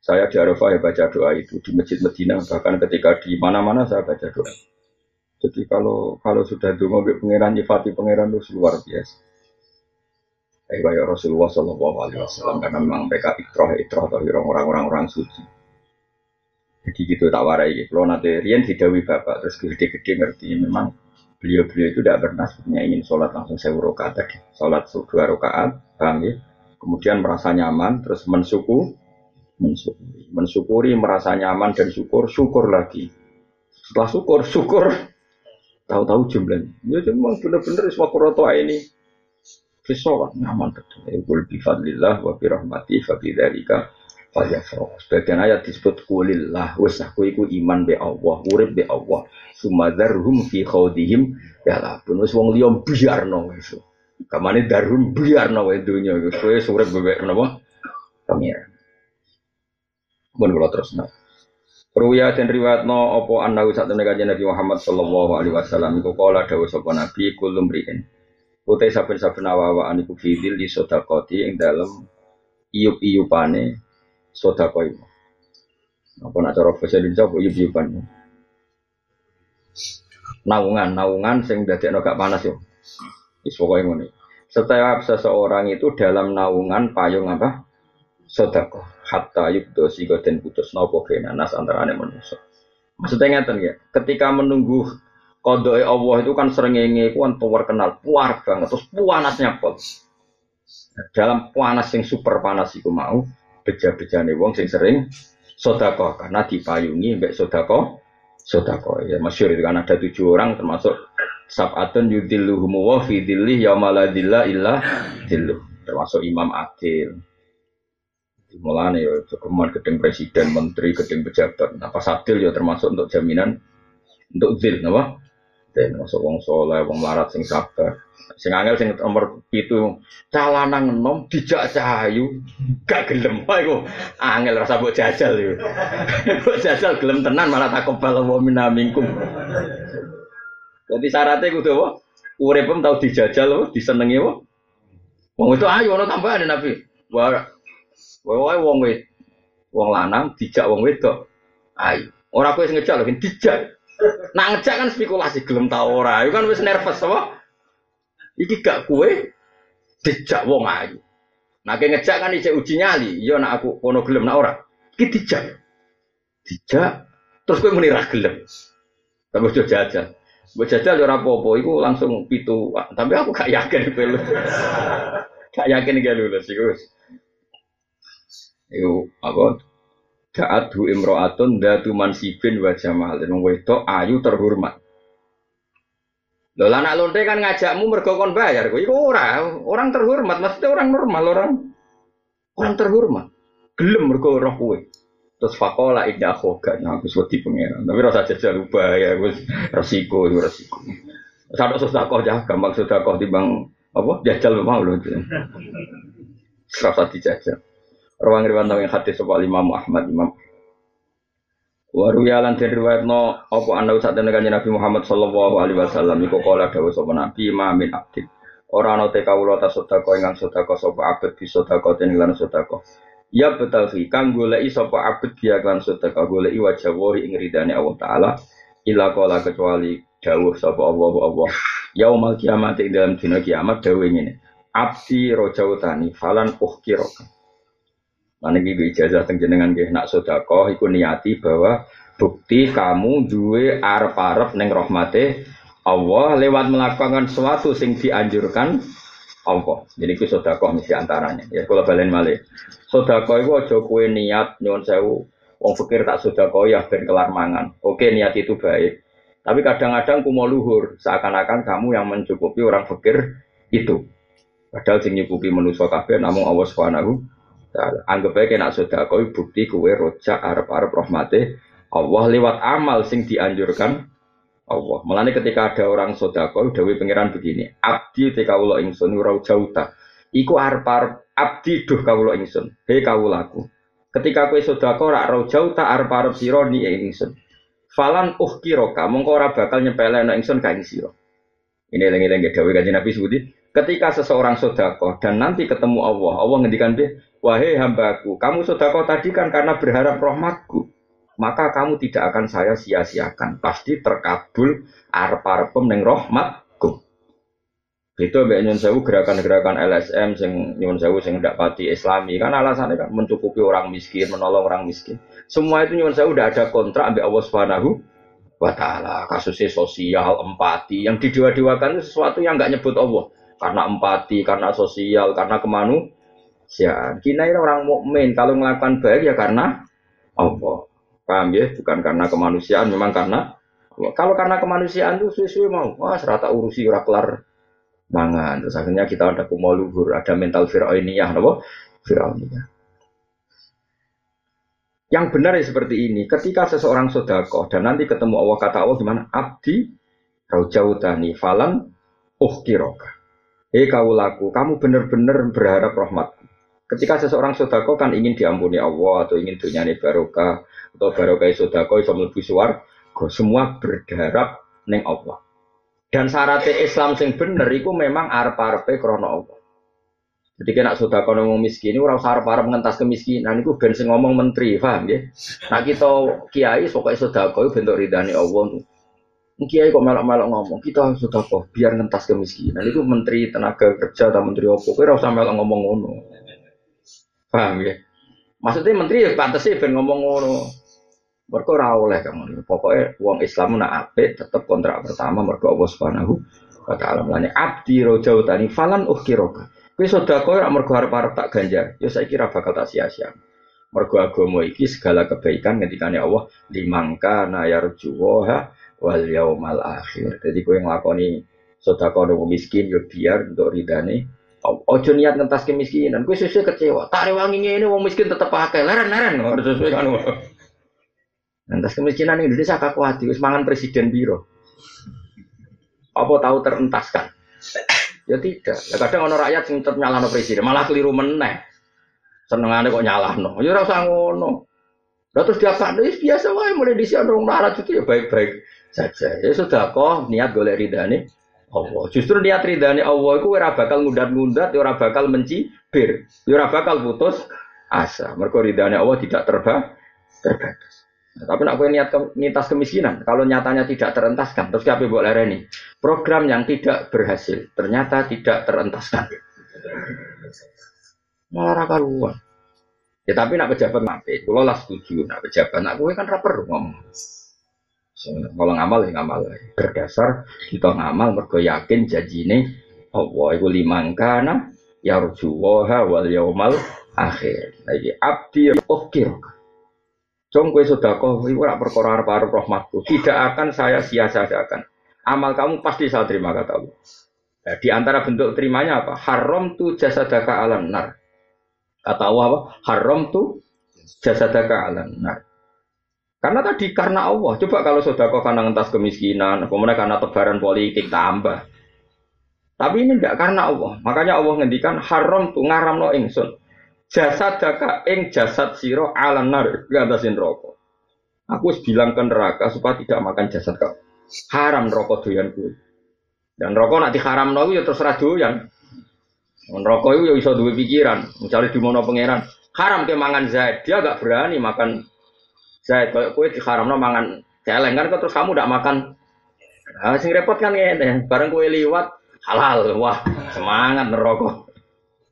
Saya di Arafah ya baca doa itu di Masjid Medina bahkan ketika di mana-mana saya baca doa. Jadi kalau kalau sudah dulu pengiran nyifati pengiran itu luar biasa kayak Rasulullah Shallallahu Alaihi Wasallam karena memang mereka ikroh ikroh atau orang-orang orang suci. Jadi gitu tak warai gitu. Kalau nanti Rian didawi bapak terus gede-gede ngerti memang beliau-beliau itu tidak pernah sebenarnya ingin sholat langsung sewu rakaat tadi. Sholat dua rakaat, paham ya? Kemudian merasa nyaman, terus mensyukur, mensyukuri, mensyukuri, merasa nyaman dan syukur, syukur lagi. Setelah syukur, syukur, tahu-tahu jumlahnya. Ya memang benar-benar semua kurotoa ini sholat nyaman betul. Iqul bi fadlillah wa bi rahmati fa bi dzalika falyafrahu. Sebagian ayat disebut kulillah wis aku iku iman be Allah, urip be Allah. Sumadarhum fi khawdihim ya lah pun wis wong liya biarno wis. Kamane darhum biarno wae dunya wis urip bebek napa? Pangeran. Mun kula terus nah. Ruya dan riwayat no opo anda usah tenaga Nabi Muhammad Sallallahu Alaihi Wasallam iku kala dawuh sapa Nabi kulum riin Utai saben-saben awa-awaan iku fidil di sodakoti yang dalam iup-iupane sodako itu. Apa nak cara bahasa Indonesia apa iup-iupane? Naungan, naungan sing dadekno gak panas yo. Wis pokoke ngene. Setiap seseorang itu dalam naungan payung apa? Sodako. Hatta yubdo sigo dan putus nopo kena nas antarane manusia. Maksudnya ngeten ya, ketika menunggu Kodoi Allah itu kan serengenge itu kan power kenal, puar banget, terus panasnya pol. Nah, dalam panas yang super panas itu mau, beja-bejane wong sing sering sodako karena dipayungi mbek sodako sodako ya masyur itu kan ada tujuh orang termasuk sabatun yudilluhum wa fi dhillih yaumaladillah illa dilluh termasuk Imam Adil Mulane ya cukuman gedeng presiden, menteri, gedeng pejabat. Nah, pas adil ya termasuk untuk jaminan untuk zil, napa? Dan masuk wong soleh, wong larat sing sabar. Sing angel sing nomor itu calanang nom dijak cahayu gak gelem iku angel rasa mbok jajal yo. <laughs> Mbok jajal gelem tenan malah takobal wa minna minkum. Jadi syaratnya kudu apa? Uripem tau dijajal apa disenengi apa? Wong itu ayo ono tambahan Nabi. Wah, wae wong wit wong lanang dijak wong wedok. Ayo. Ora kowe ngejak lho, dijak. Nak ngejak kan spekulasi gelem ta ora. Iku kan wis nervous apa? Iki gak kue dijak wong ayu. Nah ngejak kan ijek uji nyali. Iya nak aku kono gelem nak ora. Iki dijak. Dijak terus kowe muni ra gelem. Tapi ojo jajal. Gue jajal ya ora apa-apa iku langsung pitu. Tapi aku gak yakin kowe <laughs> gak yakin gak lulus iku. Iku apa Da'atu imro'atun datu mansibin wa jamalin. Wong wedok ayu terhormat. Lho anak lonte kan ngajakmu mergo kon bayar. Iku ora, orang terhormat, maksudnya orang normal, orang orang terhormat. Gelem mergo roh kowe. Terus fakola indah khoga, nah aku wedi pangeran. Tapi rasa jajal ubah ya, wis resiko, itu resiko. Sadok sedekah jah, gampang sedekah timbang apa? Jajal mau lho. Serasa dijajal. Rawang riwayat yang hadis soal Imam Ahmad Imam. Waru yalan den riwayat no apa anda usah dan Nabi Muhammad Sallallahu Alaihi Wasallam iku kala dawuh sapa Nabi ma min abdin. Ora ana te kawula ta sedekah ingkang sedekah sapa abet bi sedekah ten lan. Ya fi kang goleki sapa abet dia lan sedekah goleki wajah wahi ing ridane Allah taala ila kala kecuali dawuh sapa Allah Allah. Yaumal kiamat ing dalam dina kiamat dawuh ngene. Abdi rojautani falan uhkiroka Mana gitu ijazah tengjenengan gih nak sodako, iku niati bahwa bukti kamu duwe arep-arep neng rohmate Allah lewat melakukan sesuatu sing dianjurkan Allah. Jadi itu sodako misi antaranya. Ya kalau balen malih. Sodako itu aja kue niat nyuwun sewu. Wong fikir tak sodako ya ben kelar mangan. Oke niat itu baik. Tapi kadang-kadang kumo luhur seakan-akan kamu yang mencukupi orang fikir itu. Padahal sing nyukupi manusia kabeh namun Allah Subhanahu Anggap aja kena kau bukti kue rojak arab-arab rahmati Allah lewat amal sing dianjurkan Allah. Melani ketika ada orang sodako, dawi pangeran begini, abdi te kaulo ingsun urau jauta. Iku arab arab abdi duh kaulo ingsun. He. Ketika kue sodako rak rau jauta arab arab siro ni ingsun. Falan uh kiroka, mongko ora bakal nyepele no ingsun kain siro. Ini lengi-lengi dawi kaji Nabi Sudi. Ketika seseorang sodako dan nanti ketemu Allah, Allah ngendikan dia, Wahai hambaku, kamu sodako tadi kan karena berharap rahmatku. Maka kamu tidak akan saya sia-siakan. Pasti terkabul arep-arepem neng rahmatku. Itu mbak nyun sewu gerakan-gerakan LSM sing nyun sewu sing ndak pati Islami kan alasannya kan mencukupi orang miskin, menolong orang miskin. Semua itu nyun sewu udah ada kontrak ambek Allah Subhanahu wa. Kasusnya sosial, empati yang didewa-dewakan itu sesuatu yang nggak nyebut Allah. Karena empati, karena sosial, karena kemanusiaan. Kita ini orang mukmin kalau melakukan baik ya karena Allah. Paham ya? Bukan karena kemanusiaan, memang karena kalau karena kemanusiaan tuh suwe-suwe mau, wah serata urusi ora kelar mangan. Terus akhirnya kita ada luhur, ada mental fir'auniyah, napa? Fir'auniyah. Yang benar ya seperti ini. Ketika seseorang sodako dan nanti ketemu Allah kata Allah gimana? Abdi raujautani falan uhkiroka. Hei kau laku, kamu benar-benar berharap rahmat. Ketika seseorang sodako kan ingin diampuni Allah atau ingin dunia barokah atau barokah sodako bisa melebu suar, semua berharap neng Allah. Dan syaratnya Islam sing bener itu memang arep-arepe krana Allah. Jadi kena sudah ngomong miskin, ini orang sarap arep mengentas kemiskinan, itu ben ngomong menteri, paham ya? Nah kita kiai sokai sudah kau bentuk ridhani Allah. Kiai kok melok-melok ngomong, kita sudah kau biar ngentas kemiskinan. Itu menteri tenaga kerja atau menteri apa? Kau rasa melok ngomong ngono. Paham ya? Maksudnya menteri ya pantas sih ben ngomong ngono. Mereka oleh kamu. Pokoknya uang Islam nak apik tetap kontrak pertama mereka Allah Subhanahu wa taala melane abdi rojautani falan ukhiroka. Kowe sedekah ora mergo arep-arep tak ganjar. Ya saya kira bakal tak sia-sia. Mergo agama iki segala kebaikan ketikane Allah limangka na yarjuha wal yaumal akhir. Jadi kowe nglakoni sedekah nang miskin yo ya biar untuk ridane Ojo niat ngentas kemiskinan, gue sesuai kecewa. Tak rewangi ini, wong miskin tetap pakai leren-leren, harus sesuai kan. Lantas kemiskinan Indonesia kakak hati, mangan presiden biro. Apa tahu terentaskan? Ya tidak. Ya kadang orang rakyat yang tetap nyalahno presiden, malah keliru meneh. Senengane kok nyalahno. Ya ora usah ngono. Lah terus dia kan biasa wae mulai di sini orang marah itu ya baik-baik saja. Ya sudah kok niat golek ridane Allah. Justru niat ridane Allah itu ora bakal ngundat-ngundat, ora bakal mencibir, ora bakal putus asa. Mergo ridane Allah tidak terba terbatas. Nah, tapi nak niat ke, nitas kemiskinan, kalau nyatanya tidak terentaskan, terus siapa buat ini? Program yang tidak berhasil, ternyata tidak terentaskan. Malah raka uang. Ya tapi nak pejabat mati, kalau lah setuju, nak pejabat, nak gue kan rapper ngomong. Kalau ngamal ya ngamal, berdasar kita ngamal, mergo yakin ini, Allah itu limangkana, yarjuwaha wal yaumal akhir. Lagi abdi okir. Jom kue kau ibu ora perkara arep rahmatku. Tidak akan saya sia-siakan. Amal kamu pasti saya terima kata Allah. Nah, di antara bentuk terimanya apa? Haram tu jasadaka alam nar. Kata Allah apa? Haram tu jasadaka alam nar. Karena tadi karena Allah. Coba kalau kau karena ngentas kemiskinan, kemudian karena tebaran politik tambah. Tapi ini tidak karena Allah. Makanya Allah ngendikan haram tu ngaram no ingsun jasad daka ing jasad siro ala nar gantasin rokok. Aku bilang ke neraka supaya tidak makan jasad kau. Haram rokok doyan gue. Dan rokok nanti haram nawi ya terserah doyan. Rokok itu ya bisa dua pikiran. Mencari di mana pangeran. Haram ke mangan zaid. Dia gak berani makan zaid. Kalau kue di haram mangan celeng kan terus kamu tidak makan. Nah, sing repot kan ya, bareng kue liwat halal. Wah, semangat nerokok.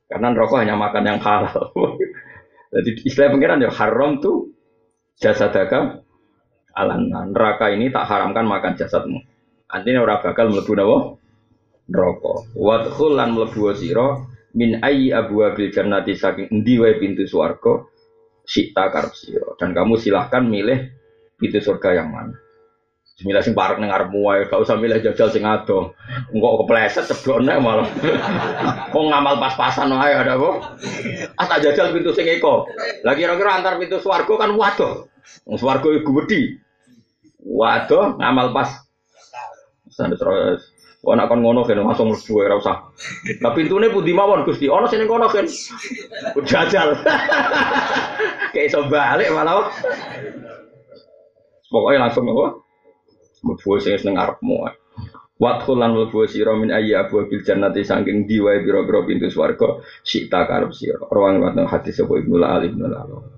Karena rokok hanya makan yang halal. <laughs> Jadi istilah pengiran ya haram tuh jasa dagang alan neraka ini tak haramkan makan jasadmu. Artinya orang bakal melebu nawa rokok. Wadkhul lan melebu siro min ayi abu abil jannati saking endi pintu swarga sita karep Dan kamu silahkan milih pintu surga yang mana. Bismillah sing parek ning arepmu wae, gak usah milih jajal sing ado. Engko kepleset ceblone malah. <laughs> Kok ngamal pas-pasan wae ada kok. Ah tak jajal pintu sing eko. Lah kira-kira antar pintu swarga kan waduh. Wong swarga iku gedhi. Waduh ngamal pas. Sandet terus. Wah nak kon ngono kan langsung mlebu ora usah. Lah pintune pundi mawon Gusti? Ana sing kono kan. Jajal. <laughs> Kayak iso balik malah. Pokoknya langsung apa? Mlebu sing seneng arepmu. Wadkhul lan mlebu sira min ayyi abwabil jannati saking diwae pira-pira pintu swarga sik tak karep sira. Rawang hadis sapa Ibnu Al Ibnu Al